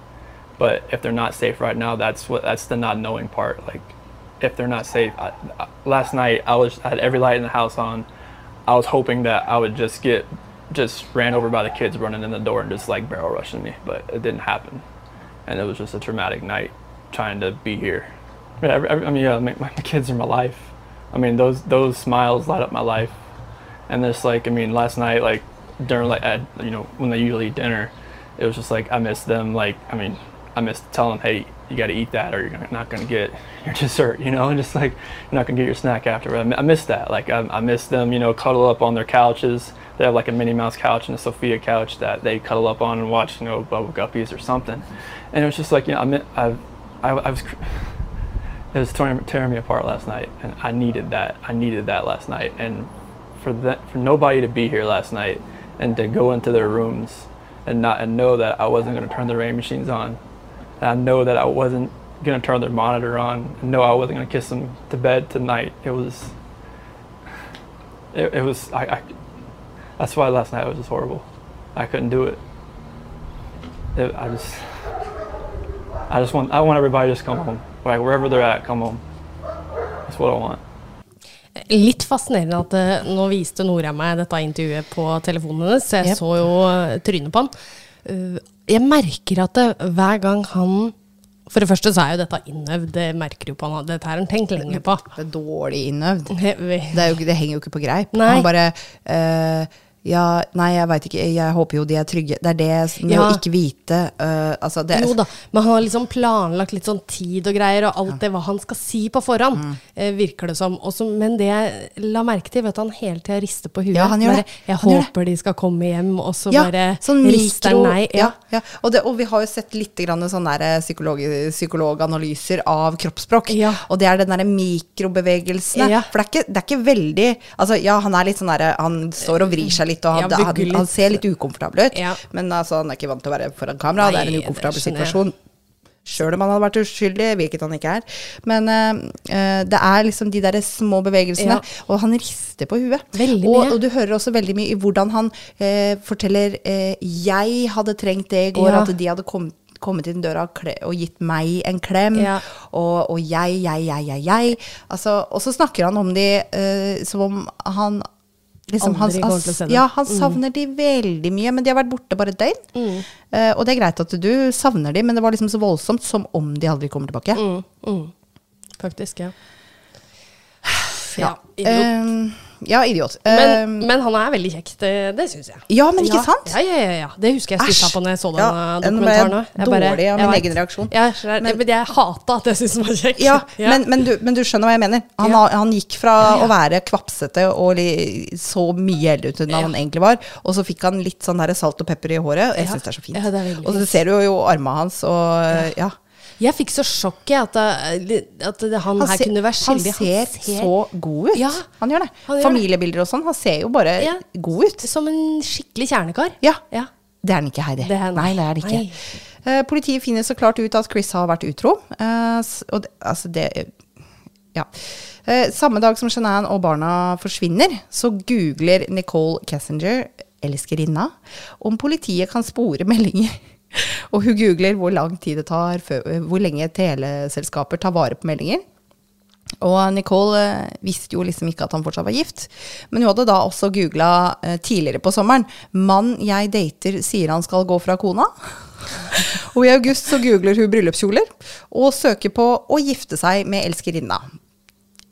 But if they're not safe right now, that's what that's the not knowing part. Like if they're not safe, I, I, last night I was I had every light in the house on. I was hoping that I would just get just ran over by the kids running in the door and just like barrel rushing me, but it didn't happen. And it was just a traumatic night trying to be here. I mean, yeah, my, my kids are my life. I mean, those those smiles light up my life. And this like I mean, last night like during like at, you know when they usually eat dinner, it was just like I missed them. Like I mean, I missed telling hey, you got to eat that or you're gonna- not gonna get your dessert. You know, and just like you're not gonna get your snack after. I, I missed that. Like I, I missed them. You know, cuddle up on their couches. They have like a Minnie Mouse couch and a Sophia couch that they cuddle up on and watch, you know, Bubble Guppies or something. And it was just like, you know, I, mi- I, I, I was, it was tearing, tearing me apart last night, and I needed that. I needed that last night, and for that, for nobody to be here last night, and to go into their rooms, and not and know that I wasn't going to turn the rain machines on, and I know that I wasn't going to turn their monitor on, and know I wasn't going to kiss them to bed tonight. It was, it, it was. I, I, that's why last night was just horrible. I couldn't do it. it. I just, I just want, I want everybody to just come home. Like wherever they're at, come home. That's what I want. Litt fascinerende at eh, nå viste Nora meg dette intervjuet på telefonen hennes, så jeg Yep. så jo trynet på han. Eh, jeg merker at det, hver gang han For det første så er jo dette innøvd, det merker jo på han. Dette har han tenkt lenge på. Det er dårlig innøvd. Det, er jo, det henger jo ikke på greip. Nei. Han bare eh, Ja, nei, jeg veit ikke. Jeg håper jo de er trygge. Det er det med Ja. å ikke vite Uh, Altså, det Jo da, men han har liksom planlagt litt sånn tid og greier, og alt det hva han skal si på forhånd, Mm. uh, virker det som. Også, men det jeg la merke til, vet du, han hele tida rister på huet. Ja, han gjør Bare, det. Jeg Han håper de skal komme hjem, og så ja, bare sånn rister han nei. ja. Ja, Og, det, og vi har jo sett litt grann sånne der psykolog, psykologanalyser av kroppsspråk. Ja. Og det er den derre mikrobevegelsene. Ja. For det er, ikke, det er ikke veldig Altså, ja, han er litt sånn derre Han står og vrir seg litt, og han, Ja, han, han ser litt ukomfortabel ut. Ja. Men altså, han er ikke vant til å være foran kamera. det er en ukomfortabel situasjon. Sjøl om han hadde vært uskyldig, hvilket han ikke er. Men eh, det er liksom de der små bevegelsene. Ja. Og han rister på huet. Veldig og, og du hører også veldig mye i hvordan han uh, forteller uh, 'Jeg hadde trengt det i går', Ja. at de hadde kommet kommet inn døra og, gitt meg en klem. Ja. Og, og jeg, jeg, jeg, jeg, jeg. Altså, og så snakker han om de uh, som om han liksom, han, han, ja, han savner de veldig mye, men de har vært borte bare et døgn. Mm. Uh, og det er greit at du savner de, men det var liksom så voldsomt som om de aldri kommer tilbake. Mm, mm. Faktisk, ja. Ja. idiot. Eh, ja, idiot. Men, Eh, men han er veldig kjekk, det, det syns jeg. ja, men ikke sant? Ja, ja, ja, ja. Det husker jeg stussa på når jeg så den Ja, dokumentaren. nå ble jeg dokumentaren dårlig av min egen reaksjon. Ja, men, Men- jeg hata at jeg syntes han var kjekk. Ja, Men, men, du, men du skjønner hva jeg mener. Han, Ja. han gikk fra Ja, ja. å være kvapsete og li, så mye eldre ut enn Ja. han egentlig var, og så fikk han litt sånn der salt og pepper i håret. Jeg Ja. syns det er så fint. Ja, er og så ser du jo armene hans og ja. Jeg fikk så sjokk at, at han, han, her ser- kunne være han skyldig. ser så god ut. Ja, han gjør det. han gjør. Familiebilder og sånn. Han ser jo bare Ja. god ut. Som en skikkelig kjernekar. Ja. Ja. Det er han ikke, Heidi. Det han- nei, det er han ikke. Eh, politiet finner så klart ut at Chris har vært utro. Uh, og det, altså det Ja. Uh, samme dag som Shanann og barna forsvinner, så googler Nicole Kessinger, elskerinna, om politiet kan spore meldinger. Og hun googler hvor lang tid det tar, hvor lenge teleselskaper tar vare på meldinger. Og Nicole eh, visste jo liksom ikke at han fortsatt var gift. Men hun hadde da også googla eh, tidligere på sommeren 'Mann jeg dater sier han skal gå fra kona'. og i august så googler hun bryllupskjoler, og søker på 'å gifte seg med elskerinna'.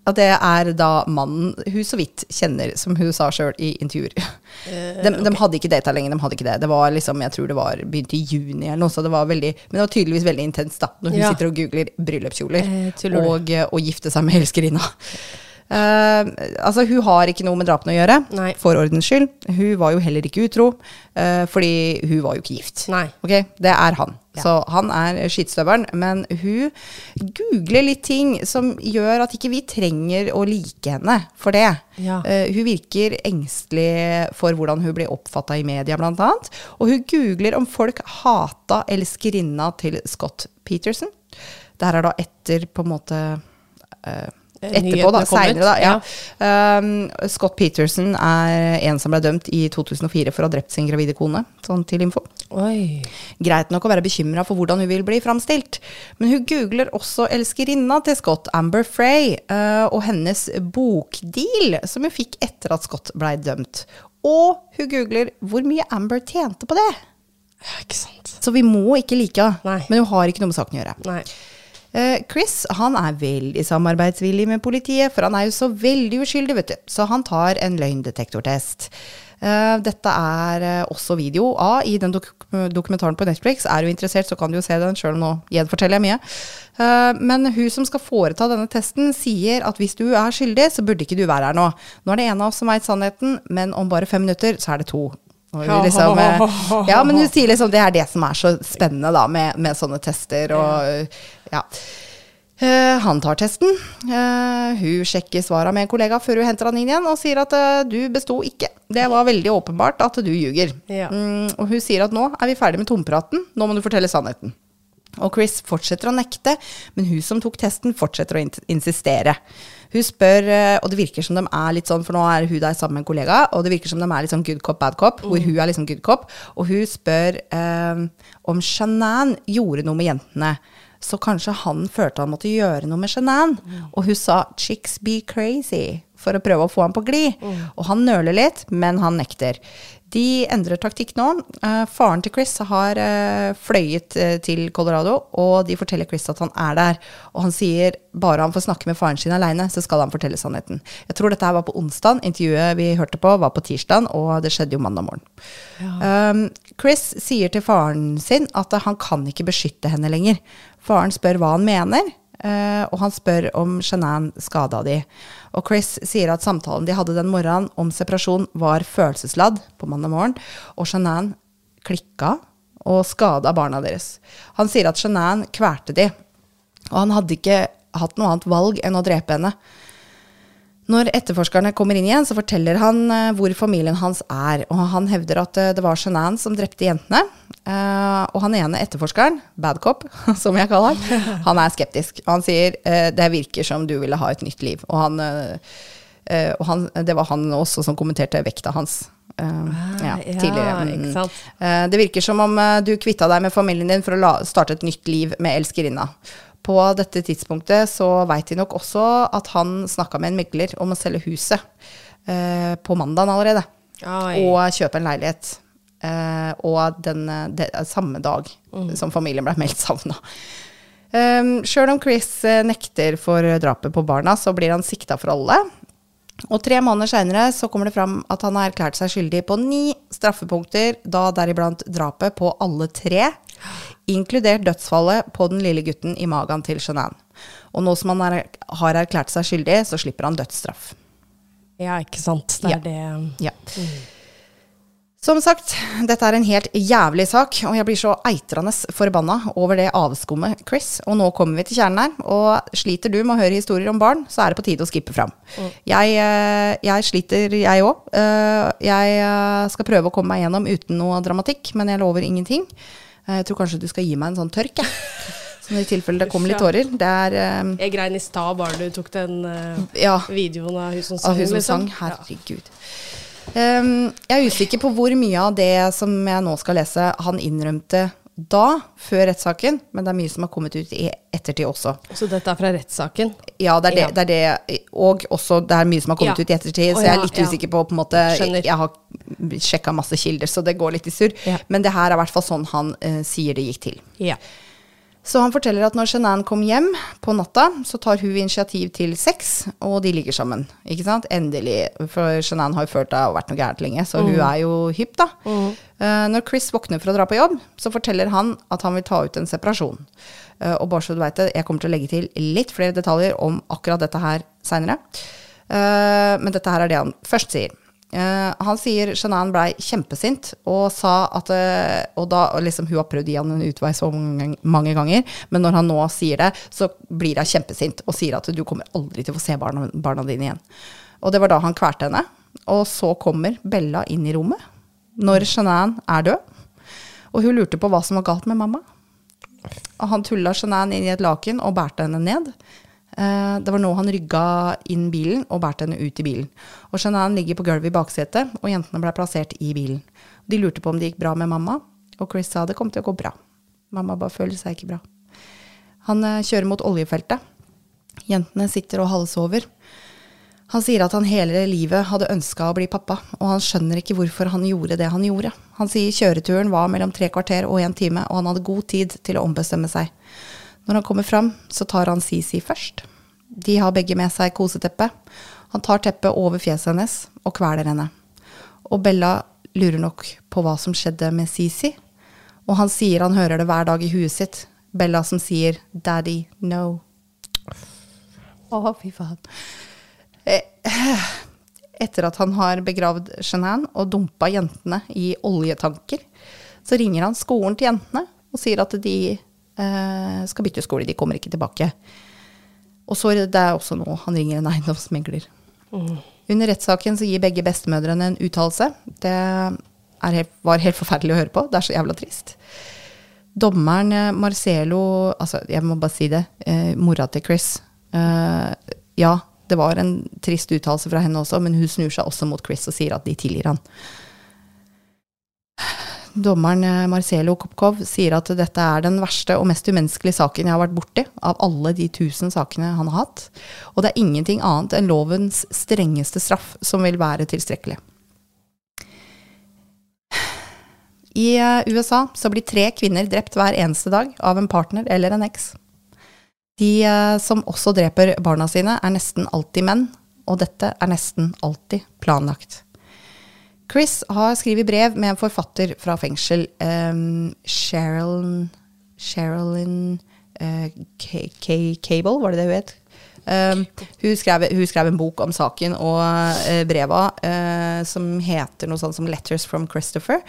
At det er da mannen hun så vidt kjenner, som hun sa sjøl i intervjuer. de, de hadde ikke data lenger, de hadde ikke det. Det var liksom, jeg tror det var begynte i juni eller noe, så det var veldig Men det var tydeligvis veldig intenst, da, når hun Ja. sitter og googler bryllupskjoler Eh, og, eh, og gifte seg med elskerinna. Eh, altså, hun har ikke noe med drapene å gjøre, Nei. for ordens skyld. Hun var jo heller ikke utro, uh, fordi hun var jo ikke gift. Nei. Ok, Det er han. Ja. Så han er skitstøvelen. Men hun googler litt ting som gjør at ikke vi trenger å like henne for det. Ja. Uh, hun virker engstelig for hvordan hun blir oppfatta i media, annet. Og hun googler om folk hata elskerinna til Scott Peterson. Det her er da etter på en måte eh, Etterpå, da. Seinere, da. Ja. Um, Scott Peterson er en som ble dømt i 2004 for å ha drept sin gravide kone. Sånn til info. Oi. Greit nok å være bekymra for hvordan hun vil bli framstilt, men hun googler også elskerinna til Scott, Amber Frey, uh, og hennes bokdeal, som hun fikk etter at Scott blei dømt. Og hun googler hvor mye Amber tjente på det. Ja, ikke sant. Så vi må ikke like henne, men hun har ikke noe med saken å gjøre. Nei. Eh, Chris han er veldig samarbeidsvillig med politiet, for han er jo så veldig uskyldig, vet du. Så han tar en løgndetektortest. Eh, dette er eh, også video av i den dok dokumentaren på Netflix. Er du interessert, så kan du jo se den, sjøl om nå gjenforteller jeg mye. Men hun som skal foreta denne testen, sier at hvis du er skyldig, så burde ikke du være her nå. Nå er det en av oss som veit sannheten, men om bare fem minutter, så er det to. Liksom, eh, ja, men hun sier liksom det er det som er så spennende da, med, med sånne tester. Og, ja. uh, han tar testen. Uh, hun sjekker svara med en kollega før hun henter han inn igjen, og sier at uh, du besto ikke. Det var veldig åpenbart at du ljuger. Ja. Mm, og hun sier at nå er vi ferdig med tompraten, nå må du fortelle sannheten. Og Chris fortsetter å nekte, men hun som tok testen, fortsetter å insistere. Hun spør, eh, og det virker som de er litt sånn, for nå er hun der sammen med en kollega, og det virker som de er litt sånn good cop, bad cop, hvor hun er liksom good cop. Og hun spør eh, om Shanann gjorde noe med jentene. Så kanskje han følte han måtte gjøre noe med Shanann. Og hun sa 'chicks be crazy' for å prøve å få ham på glid. Og han nøler litt, men han nekter. De endrer taktikk nå. Eh, faren til Chris har eh, fløyet eh, til Colorado, og de forteller Chris at han er der. Og han sier bare han får snakke med faren sin aleine, så skal han fortelle sannheten. Jeg tror dette her var på onsdag. Intervjuet vi hørte på, var på tirsdag, og det skjedde jo mandag morgen. Um, Chris sier til faren sin at han kan ikke beskytte henne lenger. Faren spør hva han mener, og han spør om Shanann skada de. Og Chris sier at samtalen de hadde den morgenen om separasjon, var følelsesladd på mandag morgen, og Shanann klikka og skada barna deres. Han sier at Shanann kvalte de, og han hadde ikke hatt noe annet valg enn å drepe henne. Når etterforskerne kommer inn igjen, så forteller han eh, hvor familien hans er. Og han hevder at eh, det var Shanann som drepte jentene. Eh, og han ene etterforskeren, bad cop, som jeg kaller han, han er skeptisk. Han sier det virker som du ville ha et nytt liv. Og, han, og han, det var han også som kommenterte vekta hans. eh, ja, tidligere. Mm. det virker som om du kvitta deg med familien din for å starte et nytt liv med elskerinna. På dette tidspunktet så veit de nok også at han snakka med en megler om å selge huset eh, på mandagen allerede. Oi. Og kjøpe en leilighet. Eh, og den, de, samme dag som familien ble meldt savna. Um, Sjøl om Chris eh, nekter for drapet på barna, så blir han sikta for alle. Og tre måneder seinere så kommer det fram at han har erklært seg skyldig på ni straffepunkter, da deriblant drapet på alle tre, inkludert dødsfallet på den lille gutten i magen til Jeanette. Og nå som han er, har erklært seg skyldig, så slipper han dødsstraff. Ja, ikke sant. Det er Ja. det Ja. Som sagt, dette er en helt jævlig sak, og jeg blir så eitrende forbanna over det avskummet, Chris. Og nå kommer vi til kjernen her. Og sliter du med å høre historier om barn, så er det på tide å skippe fram. Jeg, eh, jeg sliter, jeg òg. Jeg eh, skal prøve å komme meg gjennom uten noe dramatikk, men jeg lover ingenting. Eh, Jeg tror kanskje du skal gi meg en sånn tørk, jeg. Sånn i tilfelle det kommer litt tårer. Det er um, Jeg grein i stad bare du tok den uh, Ja. videoen av hun som sang. Av hun som liksom. sang. Herregud. Um, jeg er usikker på hvor mye av det som jeg nå skal lese, han innrømte da, før rettssaken, men det er mye som har kommet ut i ettertid også. Så dette er fra rettssaken? Ja, det er det, Ja. det, er det. Og også det er mye som har kommet Ja. ut i ettertid, så jeg er litt ja. usikker på på en måte Skjønner. Jeg har sjekka masse kilder, så det går litt i surr. Men det her er i hvert fall sånn han uh, sier det gikk til. Ja. Så han forteller at når Shanann kom hjem på natta, så tar hun initiativ til sex, og de ligger sammen. Ikke sant? Endelig. For Shanann har jo følt det har vært noe gærent lenge, så hun er jo hypp, da. Eh, når Chris våkner for å dra på jobb, så forteller han at han vil ta ut en separasjon. Uh, og bare så du veit det, jeg kommer til å legge til litt flere detaljer om akkurat dette her seinere. Uh, men dette her er det han først sier. Eh, han sier Shanann blei kjempesint og sa at eh, Og da liksom hun har prøvd å gi han en utvei så mange, ganger, men når han nå sier det, så blir hun kjempesint og sier at du kommer aldri til å få se barna, barna dine igjen. Og det var da han kvalte henne. Og så kommer Bella inn i rommet når Shanann er død. Og hun lurte på hva som var galt med mamma. Og han tulla Shanann inn i et laken og bærte henne ned. Eh, Det var nå han rygga inn bilen og bærte henne ut i bilen. Og Shanann ligger på gulvet i baksetet, og jentene ble plassert i bilen. De lurte på om det gikk bra med mamma, og Chris sa det kom til å gå bra. Mamma bare føler seg ikke bra. Han eh, kjører mot oljefeltet. Jentene sitter og halvsover. Han sier at han hele livet hadde ønska å bli pappa, og han skjønner ikke hvorfor han gjorde det han gjorde. Han sier kjøreturen var mellom tre kvarter og en time, og han hadde god tid til å ombestemme seg. Når han kommer fram, så tar han Sisi først. De har begge med seg koseteppe. Han tar teppet over fjeset hennes og kveler henne. Og Bella lurer nok på hva som skjedde med Sisi, og han sier han hører det hver dag i huet sitt. Bella som sier 'daddy, no'. Å, fy faen. Eh, Etter at han har begravd Shanann og dumpa jentene i oljetanker, så ringer han skolen til jentene og sier at de skal bytte skole, de kommer ikke tilbake. Og så det er også nå han ringer en eiendomsmegler. Under rettssaken så gir begge bestemødrene en uttalelse. Det er helt, var helt forferdelig å høre på. Det er så jævla trist. Dommeren eh, Marcelo Altså, jeg må bare si det. Eh, mora til Chris. Eh, ja, det var en trist uttalelse fra henne også, men hun snur seg også mot Chris og sier at de tilgir han. Dommeren eh, Marcelo Kopkov sier at dette er den verste og mest umenneskelige saken jeg har vært borti, av alle de tusen sakene han har hatt. Og det er ingenting annet enn lovens strengeste straff som vil være tilstrekkelig. I eh, USA så blir tre kvinner drept hver eneste dag av en partner eller en eks. De eh, som også dreper barna sine, er nesten alltid menn, og dette er nesten alltid planlagt. Chris har skrevet brev med en forfatter fra fengsel, um, Sherilyn Sherilyn eh, K- Cable, var det det hun het? Um, hun, skrev, hun skrev en bok om saken og uh, breva uh, som heter noe sånt som 'Letters from Christopher'.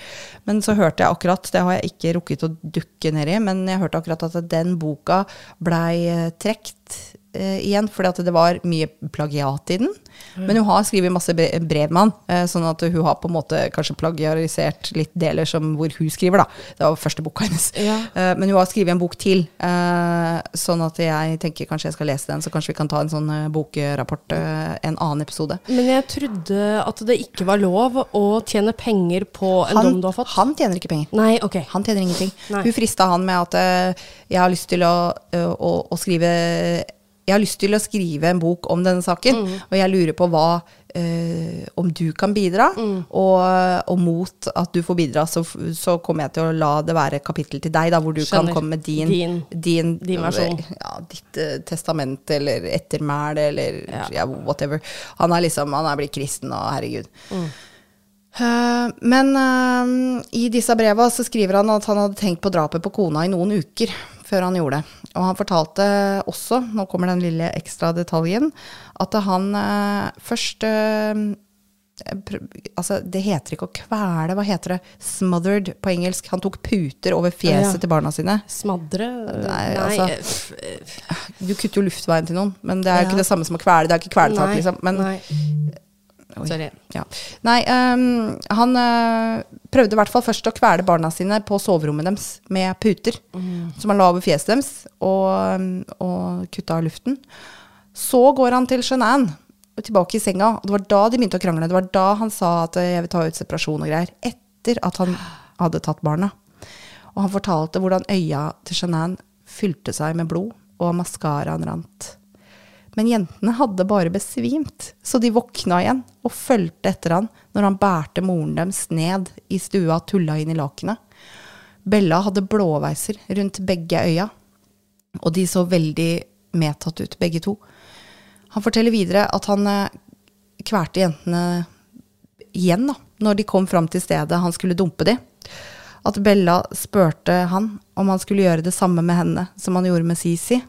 Men så hørte jeg akkurat, det har jeg ikke rukket å dukke ned i, men jeg hørte akkurat at den boka blei uh, trukket eh, igjen, fordi at det var mye plagiat i den. Men hun har skrevet masse brev med han, eh, sånn at hun har på en måte kanskje plagiarisert litt deler som hvor hun skriver, da. Det var første boka hennes. Ja. Eh, men hun har skrevet en bok til, eh, sånn at jeg tenker kanskje jeg skal lese den, så kanskje vi kan ta en sånn eh, bokrapport eh, en annen episode. Men jeg trodde at det ikke var lov å tjene penger på en dom du har fått. han tjener ikke penger. Nei, ok. Han tjener ingenting. Nei. Hun frista han med at jeg har lyst til å, å, å skrive jeg har lyst til å skrive en bok om denne saken, Mm. og jeg lurer på hva eh, Om du kan bidra, Mm. og, og mot at du får bidra, så, så kommer jeg til å la det være et kapittel til deg, da, hvor du Skjønner. kan komme med din, Din- din, din versjon. Ja, ditt uh, testament eller ettermæle eller Ja. ja. whatever. Han er liksom Han er blitt kristen, og herregud. Mm. Uh, men uh, i disse breva så skriver han at han hadde tenkt på drapet på kona i noen uker før han gjorde det. Og han fortalte også, nå kommer den lille ekstra detaljen, at han eh, først eh, Altså, det heter ikke å kvele, hva heter det? Smothered på engelsk. Han tok puter over fjeset Ja. til barna sine. Smadre? Nei, altså- eh, Du kutter jo luftveien til noen, men det er jo Ja. ikke det samme som å kvele. Det er ikke kvelertak, liksom. Men nei. Oi. Sorry. Ja. Nei, um, han uh, prøvde i hvert fall først å kvele barna sine på soverommet deres med puter. Som han la over fjeset deres og, ehm, og kutta av luften. Så går han til Shanann, tilbake i senga. Og det var da de begynte å krangle. Det var da han sa at eh, jeg vil ta ut separasjon og greier. Etter at han hadde tatt barna. Og han fortalte hvordan øya til Jeanette fylte seg med blod, og maskaraen rant. Men jentene hadde bare besvimt, så de våkna igjen og fulgte etter han når han bærte moren deres ned i stua og tulla inn i lakenet. Bella hadde blåveiser rundt begge øya, og de så veldig medtatt ut, begge to. Han forteller videre at han kvalte jentene igjen da, når de kom fram til stedet han skulle dumpe de. At Bella spurte han om han skulle gjøre det samme med henne som han gjorde med Sisi,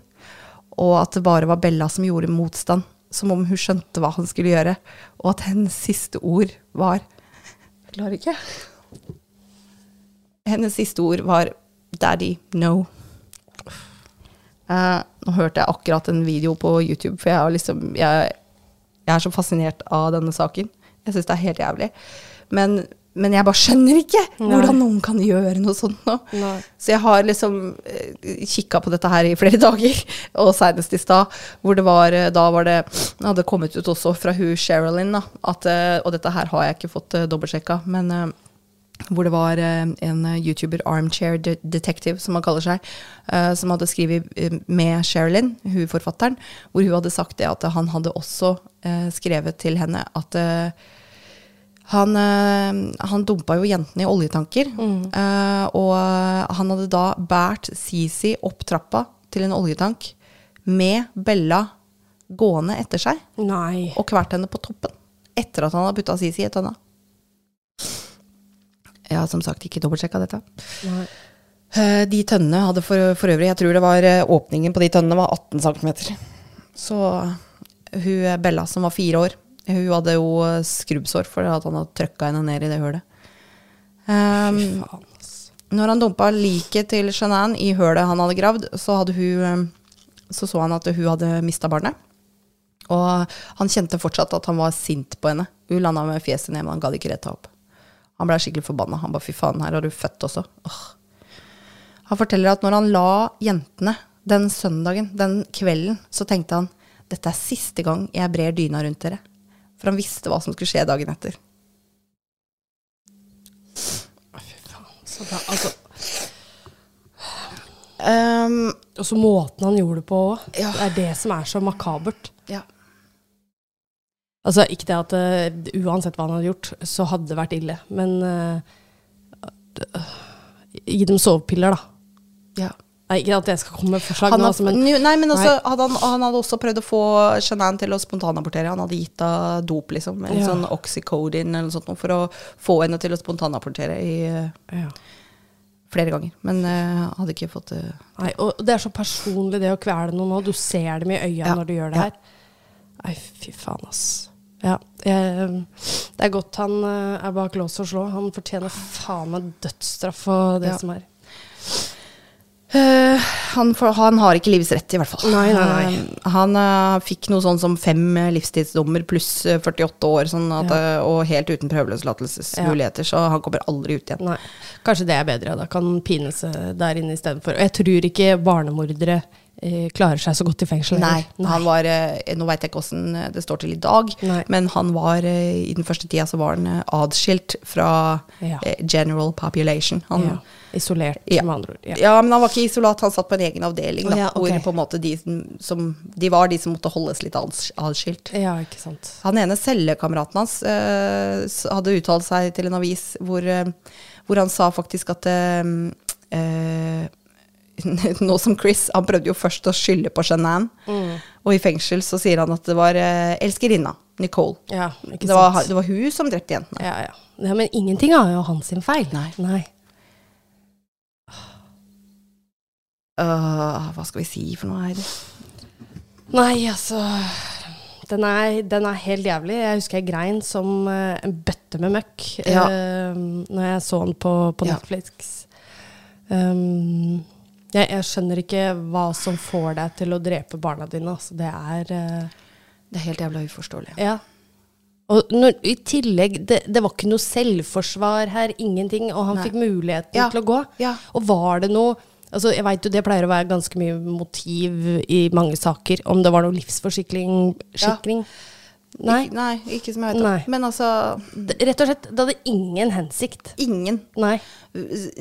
og at det bare var Bella som gjorde motstand, som om hun skjønte hva han skulle gjøre, og at hennes siste ord var Jeg klarer ikke. Hennes siste ord var 'daddy, no'. Eh, nå hørte jeg akkurat en video på YouTube, for jeg, er, liksom, jeg, jeg er så fascinert av denne saken. Jeg syns det er helt jævlig. Men, men jeg bare skjønner ikke hvordan noen kan gjøre noe sånt nå. Nei. Så jeg har liksom kikka på dette her i flere dager, og seinest i stad, hvor det var eh, Da var det det hadde kommet ut også fra hun Sherilyn, da, at, eh, og dette her har jeg ikke fått eh, dobbeltsjekka, men eh, hvor det var eh, en eh, YouTuber, Armchair Detective, som han kaller seg, eh, som hadde skrevet eh, med Sherilyn, hun forfatteren, hvor hun hadde sagt det at han hadde også eh, skrevet til henne at eh, han, eh, han dumpa jo jentene i oljetanker, eh, og han hadde da båret Sisi opp trappa til en oljetank med Bella gående etter seg, Nei. og kvalt henne på toppen, etter at han hadde putta Sisi i tønna. Jeg har som sagt ikke dobbeltsjekka dette. Nei. Eh, De tønnene hadde for, for øvrig, jeg tror det var åpningen på de tønnene var 18 cm. Så hun Bella som var fire år, hun hadde jo skrubbsår for at han hadde trøkka henne ned i det hølet. Um, Faen, ass. når han dumpa liket til Shanann i hølet han hadde gravd, så, hadde hun, eh, så så han at hun hadde mista barnet. Og han kjente fortsatt at han var sint på henne. Hun landa med fjeset ned, men han gadd ikke rette opp. Han blei skikkelig forbanna. Han bare 'fy faen, her har du født også'. Åh. Han forteller at når han la jentene den søndagen, den kvelden, så tenkte han 'dette er siste gang jeg brer dyna rundt dere'. For han visste hva som skulle skje dagen etter. Så bra. altså, Um, og så måten han gjorde det på òg. Ja. Det er det som er så makabert. ja. Altså, ikke det at uh, uansett hva han hadde gjort, så hadde det vært ille. Men uh, gi dem sovepiller, da. ja. Nei, ikke at jeg skal komme med forslag Han nå, altså, men nei, men også, Nei. hadde han, han hadde også prøvd å få Shanann til å spontanabortere. Han hadde gitt henne dop, liksom. En Ja. sånn oxycodin eller noe sånt, for å få henne til å spontanabortere i eh, ja. flere ganger. Men uh, hadde ikke fått det. Nei, og det er så personlig det å kvele noen nå. Du ser dem i øya Ja, når du gjør det her. Nei, fy faen, ass. Ja, jeg, det er godt han eh, er bak lås og slå. Han fortjener faen meg dødsstraff for det som er. Eh, han, for, han har ikke livets rett, i hvert fall. Nei, nei, nei. Eh, han uh, fikk noe sånn som fem livstidsdommer pluss eh, 48 år, sånn at, Ja. og helt uten prøveløslatelsesmuligheter, så han kommer aldri ut igjen. Kanskje det er bedre. Da kan han pine seg der inne istedenfor. Og jeg tror ikke barnemordere klarer seg så godt i fengsel. Nei, nei. han var eh, Nå veit jeg ikke åssen det står til i dag, Nei. men han var eh, i den første tida så var han eh, adskilt fra Ja. eh, general population. Han, ja. Isolert, Ja. med andre ord. Ja. ja. men han var ikke isolat, han satt på en egen avdeling. Da, Å ja, ok. Hvor på en måte de som, De var de som måtte holdes litt adskilt. ja, ikke sant. Han ene cellekameraten hans eh, hadde uttalt seg til en avis hvor, eh, hvor han sa faktisk at eh, eh, Nå som Chris, han prøvde jo først å skylde på Shanann, Mm. og i fengsel så sier han at det var eh, elskerinna, Nicole. Ja, ikke Det var, det var hun som drepte jentene. Ja, ja. ja, men ingenting er jo hans sin feil. Nei. Nei. Uh, hva skal vi si for noe her? Nei, altså den er, den er helt jævlig. Jeg husker jeg grein som uh, en bøtte med møkk Ja. Uh, når jeg så den på, på Ja. Um, jeg, jeg skjønner ikke hva som får deg til å drepe barna dine. Altså. Det er uh, Det er helt jævla uforståelig. Ja. Og når, i tillegg, det, det var ikke noe selvforsvar her, ingenting, og han Nei. fikk muligheten Ja. til å gå. Ja. Og var det noe Altså, jeg vet jo Det pleier å være ganske mye motiv i mange saker. Om det var noe livsforsikring skikring. Nei. Ikke, nei, ikke som jeg vet om. Men altså, rett og slett, det hadde ingen hensikt. ingen. Nei.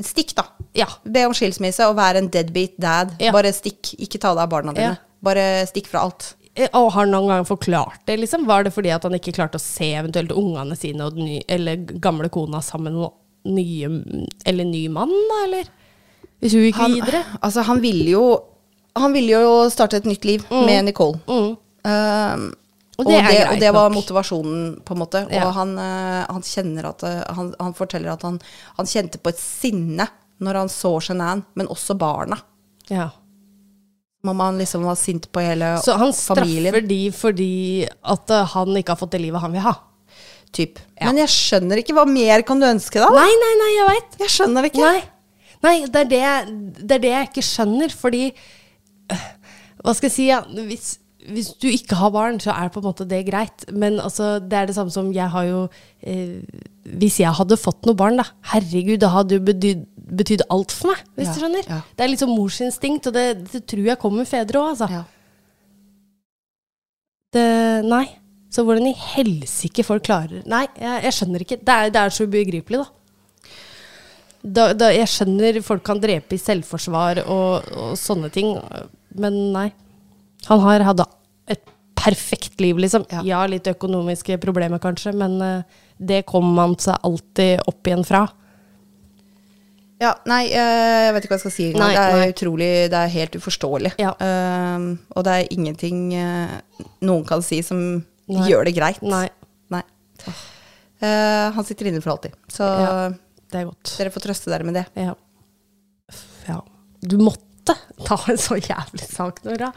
Stikk, da. Ja. Be om skilsmisse og være en deadbeat dad. Ja. Bare stikk. Ikke ta deg av barna dine. Ja. Bare stikk fra alt. Eh, Og har han noen gang forklart det? liksom? Var det fordi at han ikke klarte å se eventuelt ungene sine og den ny, eller gamle kona sammen med nye, eller ny mann, da, eller? Hvis hun gikk Han, videre? altså, han ville jo Han ville jo starte et nytt liv med Nicole. Mm. Um, Og og, det det, er og det var motivasjonen, på en måte. Ja. Og han, eh, han kjenner at eh, han, han forteller at han, han kjente på et sinne når han så Shanann, men også barna. Ja. Mammaen liksom var sint på hele familien. Så han straffer familien. de fordi at eh, han ikke har fått det livet han vil ha. Typ. Ja. Men jeg skjønner ikke. Hva mer kan du ønske deg? da? Nei, nei, nei, jeg veit. Jeg skjønner det ikke. Nei, nei det, er det, det er det jeg ikke skjønner, fordi Hva skal jeg si? Ja, hvis, hvis du ikke har barn, så er det på en måte det greit. Men altså, det er det samme som jeg har jo eh, Hvis jeg hadde fått noe barn, da Herregud, det hadde jo betydd, betyd alt for meg, hvis Ja, du skjønner. ja. Det er sånn morsinstinkt, og det, det tror jeg kommer fedre òg, altså. Ja. Det, nei. Så hvordan i helsike folk klarer Nei, jeg, jeg skjønner ikke. Det er, det er så ubegripelig, da. Da, da. Jeg skjønner folk kan drepe i selvforsvar og, og sånne ting, men nei. Han har hatt et perfekt liv, liksom. Ja. Ja, litt økonomiske problemer kanskje, men eh, det kommer man seg alltid opp igjen fra. Ja, nei, eh, jeg vet ikke hva jeg skal si. Nei, det er nei. utrolig, det er helt uforståelig. Ja. Uh, og det er ingenting uh, noen kan si som Nei. gjør det greit. Nei. Eh, han sitter inne for alltid. Så Ja. Er dere får trøste dere med det. Ja. ja. Du måtte ta en så jævlig sak, Nora.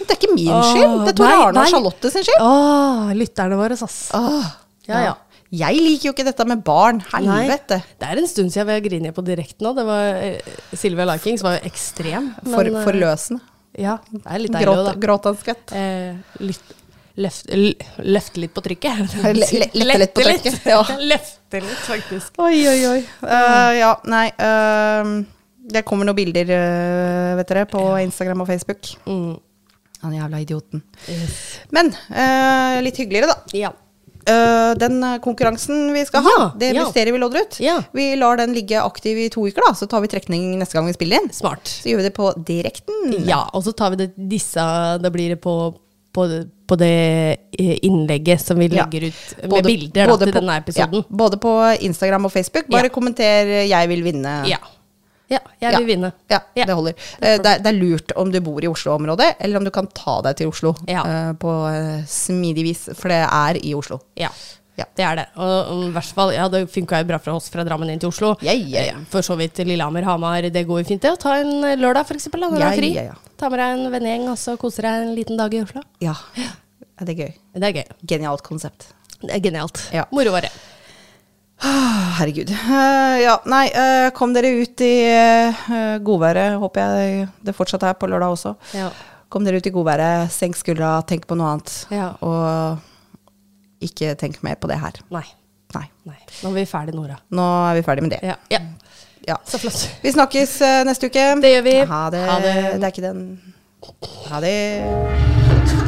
Det er ikke min skyld. Det er Tor Arne og Charlotte sin skyld. Åh, lytterne våre, ass. Åh, Ja, ja. Jeg liker jo ikke dette med barn. Helvete. Nei, det er en stund siden vi har grinet på direkten var eh, Sylvia Likings var jo ekstrem. For, men, eh, forløsende. Ja, det er litt deilig òg, Gråt, da. gråt skvett. Eh, litt, løft, litt på trykket. Le- le- lette litt på trykket, ja. Løfte litt, faktisk. Oi, oi, oi. Uh, ja, nei. eh, det kommer noen bilder, eh, vet dere, på Instagram og Facebook. Mm. Han jævla idioten. Men uh, litt hyggeligere, da. Ja. Uh, den konkurransen vi skal ha, Ja, det ja. mysteriet vi lodder ut, Ja. vi lar den ligge aktiv i to uker, da. Så tar vi trekning neste gang vi spiller inn. Smart. Så gjør vi det på direkten. Ja, og så tar vi det, disse Da blir det på, på, på det innlegget som vi Ja. legger ut med bilder da, til på- denne episoden. Ja, både på Instagram og Facebook. Bare Ja. kommenter 'jeg vil vinne'. Ja. Ja. jeg vil vinne. Ja, Ja. det holder. Eh, Det er, det er lurt om du bor i Oslo-området, eller om du kan ta deg til Oslo Ja. eh, på eh, smidig vis, for det er i Oslo. Ja. Ja. Det er det. Og i hvert fall, ja, det funka jo bra for oss fra Drammen inn til Oslo. Ja, ja, ja. For så vidt Lillehammer, Hamar, det går jo fint det. Å ta en lørdag, eksempel, når du Ja, er fri. ja, ja. Ta med deg en vennegjeng, og så koser deg en liten dag i Oslo. Ja. ja, det er gøy. Det er gøy. Genialt konsept. Det er genialt. Ja. Moro var det. Ah, Herregud. Eh, ja, nei, eh, kom dere ut i eh, godværet. Håper jeg det fortsatt er på lørdag også. Ja. Kom dere ut i godværet, senk skuldra, tenk på noe annet. Ja. Og ikke tenk mer på det her. Nei. Nei. Nei. Nå er vi ferdig, Nora. Nå er vi ferdig med det. Ja. ja. Ja. Så flott. Vi snakkes neste uke. Det gjør vi. Ha det. Ha det. det er ikke den Ha det.